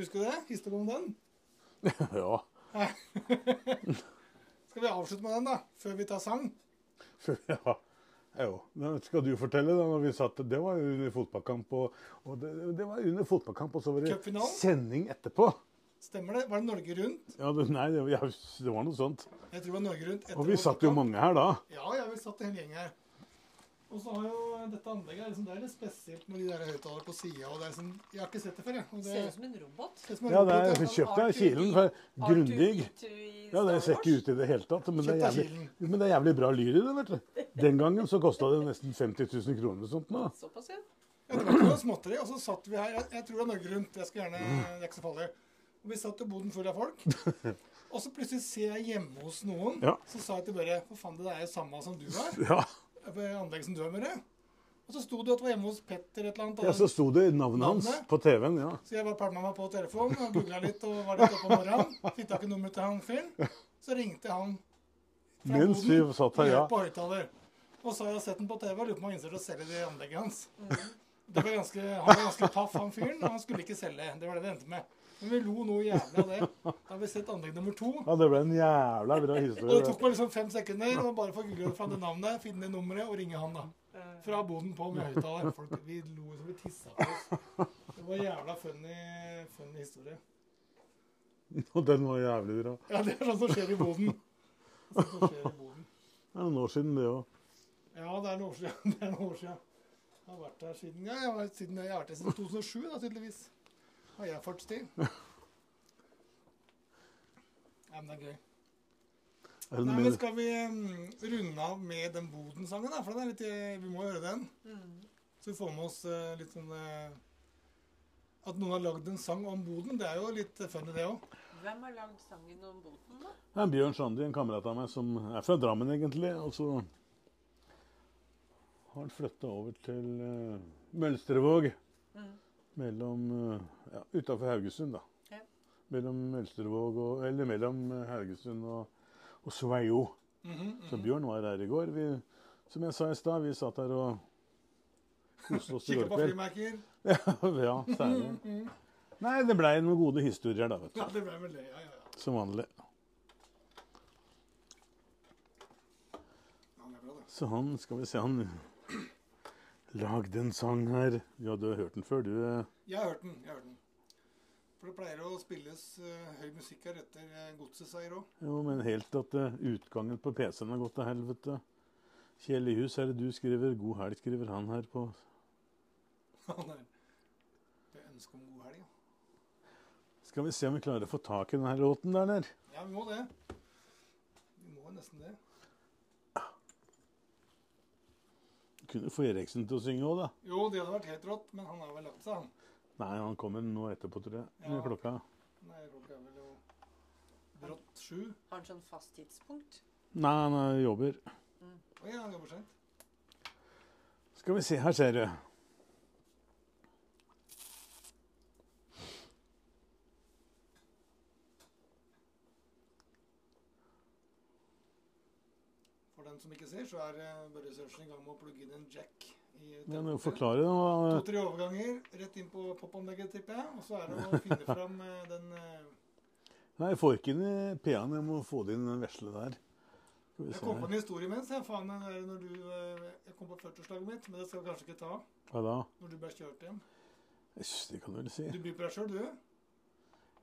Husker du det? Du om den? [laughs] Ja. [laughs] Skal vi avslutte med den, da? Før vi tar sang? [laughs] Ja, jo. Skal du fortelle, da. Når vi satt, det var jo under fotballkamp, og, og det, det var under fotballkamp, og så var det sending etterpå. Stemmer det? Var det Norge Rundt? Ja, det, nei, det, ja, det var noe sånt. Jeg tror det var Norge Rundt. etter Og vi satt jo mange her da. Ja, ja, vi satt en hel gjeng her. Og så har jo dette anlegget er liksom, Det er litt spesielt med de der høyttalerne på sida. Liksom, jeg har ikke sett det før, jeg. Og det, Ser ut som en robot. som en Ja, det robot, er ja. kjøpt av Kilen. for Grundig. Ja, det ser ikke ut i det hele tatt. Men det er jævlig, men det er jævlig bra lyd i det, vet du. Den gangen så kosta det nesten 50 000 kroner og sånt nå. Såpass, ja. Ja, det var ikke noe småtteri. Og så satt vi her. Jeg, jeg tror det er Norge Rundt. Jeg skal gjerne, Det er ikke så farlig. Og vi satt i boden full av folk. [laughs] Og så plutselig ser jeg hjemme hos noen. Ja. Så sa jeg til Børre For faen, det er jo samme som du er. Ja, På anlegget som du er, Børre. Og så sto det at det var hjemme hos Petter et eller annet. ja så sto det navnet hans på TV-en. ja. Så jeg var pælma meg på telefonen og googla litt og var litt oppe om morgenen. Fikk tak i nummeret til han fyren. Så ringte han fra Mens vi boden satt her, ja. på høyttaler. Og så har jeg sett den på TV og lurer på om han innser å selge det anlegget hans. Det var ganske, han var ganske paff, han fyren, og han skulle ikke selge. Det var det det endte med. Men vi lo noe jævlig av det. Da har vi sett anlegg nummer to. Ja, Det ble en jævla bra historie. Og det tok meg liksom fem sekunder og bare få google fram det navnet, finne det nummeret og ringe han, da. Fra boden på med høyttaler. Vi lo som vi tissa på oss. Det var jævla funny, funny historie. Og [laughs] den var jævlig bra. Ja, det er som skjer i boden. Sånn som skjer i boden. Det er noen år siden, det òg. Ja, det er noen år siden. [laughs] Det er noen år siden. Jeg har vært her siden, ja, jeg har vært, siden, jeg har vært her siden 2007, da, tydeligvis. Har jeg fartstid. [laughs] Ja, men det er gøy. Er Nei, men skal vi mm, runde av med den Boden-sangen, da? For den er litt, eh, vi må høre den. Mm. Så vi får med oss eh, litt sånn eh, At noen har lagd en sang om Boden, det er jo litt funny, det òg. Hvem har lagd sangen om Boden, da? Det er Bjørn Sandi, en kamerat av meg, som er fra Drammen, egentlig. Og så har han flytta over til uh, Mølstervåg. Mm. Mellom uh, ja, Utafor Haugesund, da. Ja. Mellom Elstervåg og Eller mellom eh, Haugesund og, og Sveio. Mhm, Så Bjørn var her i går. Vi, som jeg sa i stad, vi satt her og koste oss i Kikka går på frimerker. [laughs] ja, særlig. Mhm. Nei, det blei noen gode historier, da, vet Ja, det ble vel det. Ja, ja, ja. Som vanlig. ja det er bra, det. Så han, skal vi se, han lagde en sang her. Ja, du har hørt den før, du. eh. Jeg har hørt den. jeg har hørt den. For det pleier å spilles uh, høy musikk her etter uh, Godset-seier òg. Jo, men helt at uh, utgangen på PC-en har gått til helvete. Kjell i hus, er det du skriver? God helg, skriver han her på [laughs] Det er ønske om god helg, ja. Skal vi se om vi klarer å få tak i denne låten der, der. Ja, vi må det. Vi må nesten det. Kunne få Eriksen til å synge òg, da. Jo, det hadde vært helt rått, men han har vel lagt seg, han. Nei, han kommer nå etterpå, tror jeg. Ja. Klokka. Nei, klokka er vel jo brått sju. Har han sånn fast tidspunkt? Nei, han jobber. Mm. Oi, han jobber sent. Skal vi se, her ser du. Den som ikke ser, så er eh, Børre Sørensen i gang med å plugge inn en jack. i ja, Men forklare det. To-tre overganger rett inn på pop-anlegget, tipper jeg. Og så er det å finne fram eh, den eh, Nei, jeg får ikke inn i P-en. Jeg må få det inn den vesle der. Jeg kom på en historie mens. Jeg, faen, når du, jeg kom på 40-årslaget mitt, men det skal vi kanskje ikke ta Hva da? når du ble kjørt hjem. Det kan du vel si. Du byr på deg sjøl, du.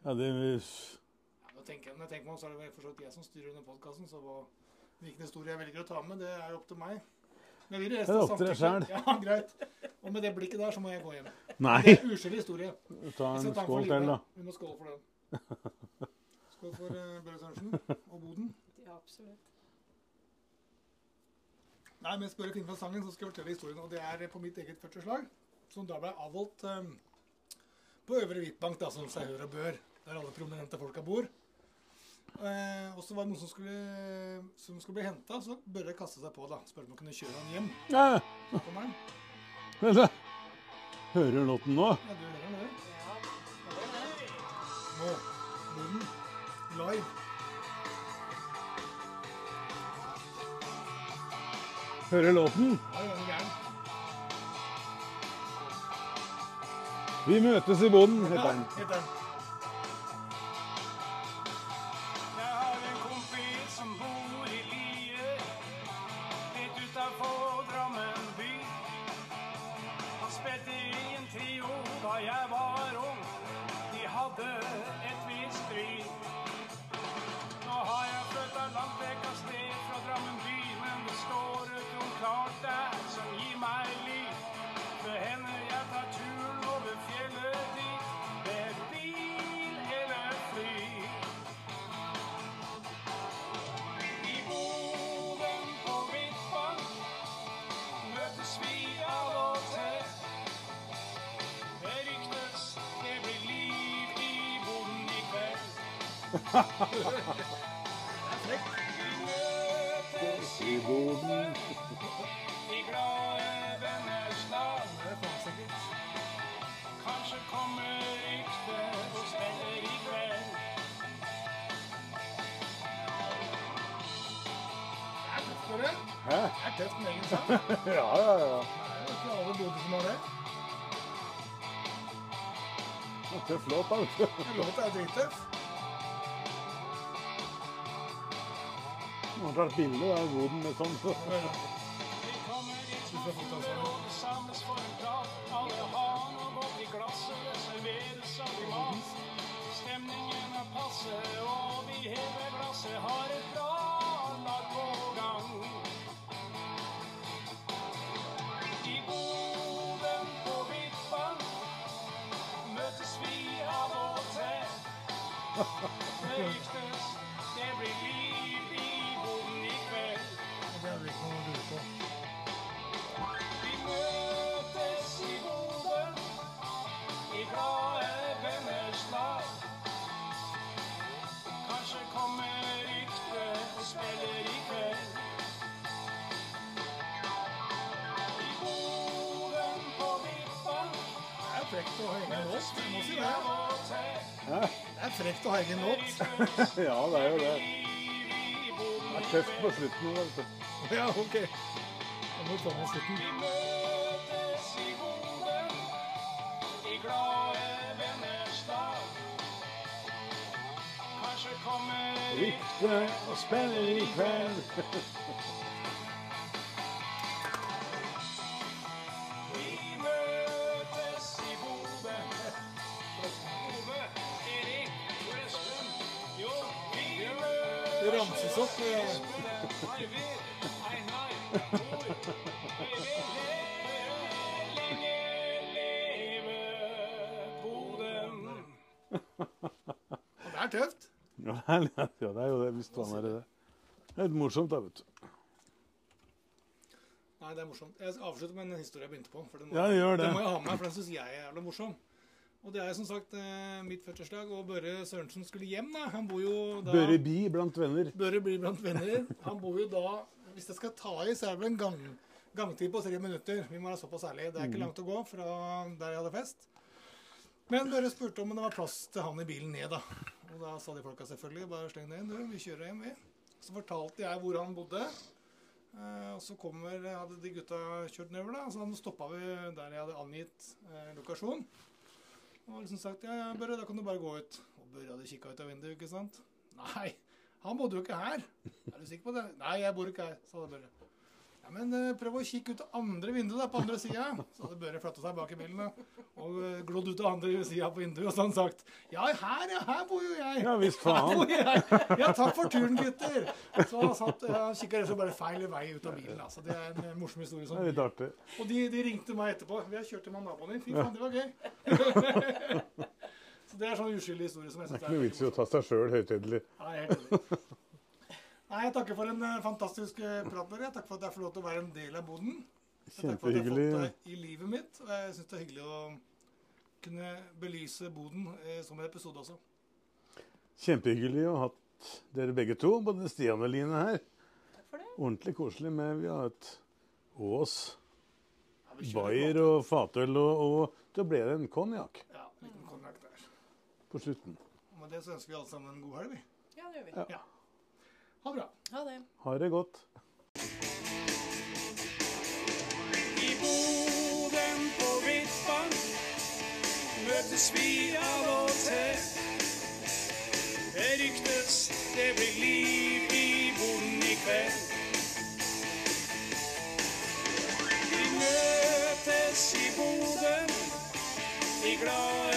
Ja, det Ja, nå tenker jeg, når jeg tenker meg om, så er det vel for så vidt jeg som styrer denne podkasten, så hva, hvilken historie jeg velger å ta med, det er jo opp til meg. Men jeg vil Det er opp til deg sjæl. Ja, greit. Og med det blikket der, så må jeg gå hjem. Nei! Det er uskyldig historie. Ta en skål til, da. Vi må skåle for den. Skål for uh, Børre Sørensen og Boden. Ja, absolutt. Nei, mens Børre finner fram sangen, så skal jeg fortelle historien. Og det er på mitt eget 40-årslag, som da ble avholdt um, på Øvre Hvitbank, da, som seg hør og bør. Der alle prominente folka bor. Eh, og så var det noen som skulle, som skulle bli henta, så Børre kasta seg på. da, Spurte om han kunne kjøre han hjem. Så kommer han. vent. Hører du låten nå? Ja, du hører den, du. Nå. Boden. Live. Hører låten? Vi møtes i boden, heter den. I boden. i glade venners er sikkert. Kanskje kommer ryktet og spiller i kveld. Det er tøft, med egen sang. Ja, ja, ja. Det er ikke alle boder som har det. Tøff låt, da. [laughs] låta er drittøff. I glasset, det serveres alltid mat. Stemningen er passe, og vi hever glasset, har et bra lag på gang. I boden på Vippan møtes vi av og til. [laughs] frekt å ha egen låt. Jeg må si det. av. Det er frekt å ha egen låt. [laughs] Ja, det er jo det. Det er tøft på slutten. vet du. Ja, OK. Da må vi ta med slutten. Rykte og spiller i kveld. [laughs] Det er ja, det er jo det. hvis du det det. Det er litt morsomt, da, vet du. Nei, det er morsomt. Jeg avslutter med en historie jeg begynte på. For den må, Ja, gjør det. Den må jeg ha med, for den syns jeg er jævla morsom. Og det er som sagt eh, mitt fødselsdag, og Børre Sørensen skulle hjem. da. Han bor jo da Børre Bi blant venner. Børre Bi blant venner. Han bor jo da Hvis jeg skal ta i, så er det vel en gang, gangtid på tre minutter. Vi må være såpass ærlige. Det er ikke langt å gå fra der jeg hadde fest. Men Børre spurte om det var plass til han i bilen ned, da. Og da sa de folka selvfølgelig bare sleng deg inn, du. Vi kjører hjem, vi. Så fortalte jeg hvor han bodde. Eh, og så kommer, hadde de gutta kjørt nedover, da. Så stoppa vi der jeg hadde angitt eh, lokasjon. Og liksom sagt ja, ja, Børre, da kan du bare gå ut. Og Børre hadde kikka ut av vinduet, ikke sant. [laughs] Nei, han bodde jo ikke her. Er du sikker på det? Nei, jeg bor ikke her, sa Børre. Ja, men eh, prøv å kikke ut av andre vinduet, da, på andre sida. [laughs] Så hadde Børre flytta seg bak i bilen da, og eh, glodd ut av andre sida på vinduet. Og så hadde han sagt ja, her, ja, her bor jo jeg. Ja visst faen. jeg. Ja, takk for turen, gutter. Så han satt, ja, kikka rett og slett bare feil vei ut av bilen. Altså. Det er en eh, morsom historie. Det Sånn. er litt artig. Og de, de ringte meg etterpå. Vi har kjørt til naboen din. Fy faen, det var gøy. [laughs] Så det er sånn uskyldig historie som jeg Det syns er ikke noe vits i å ta seg sjøl høytidelig. Nei, helt enig. Nei, jeg takker for en eh, fantastisk eh, prat, Børre. Takk for at jeg får lov til å være en del av boden. Kjempehyggelig. Jeg takker for at jeg har fått det i livet mitt. Og jeg syns det er hyggelig å kunne belyse boden eh, som en episode også. Kjempehyggelig å ha hatt dere begge to, både Stian og Line her. Takk for det. Ordentlig koselig med Vi har hatt Ås, Ja, Bayer og fatøl, og, og da ble det en konjakk Ja, en liten konjakk der. på slutten. Og med det så ønsker vi alle sammen en god helg, vi. Ja, det gjør vi. Ja. Ha det bra. Ha det. Ha det godt. I Boden på Vippan møtes vi av og til. Det ryktes det blir liv i Boden i kveld. Vi møtes i Boden, i glade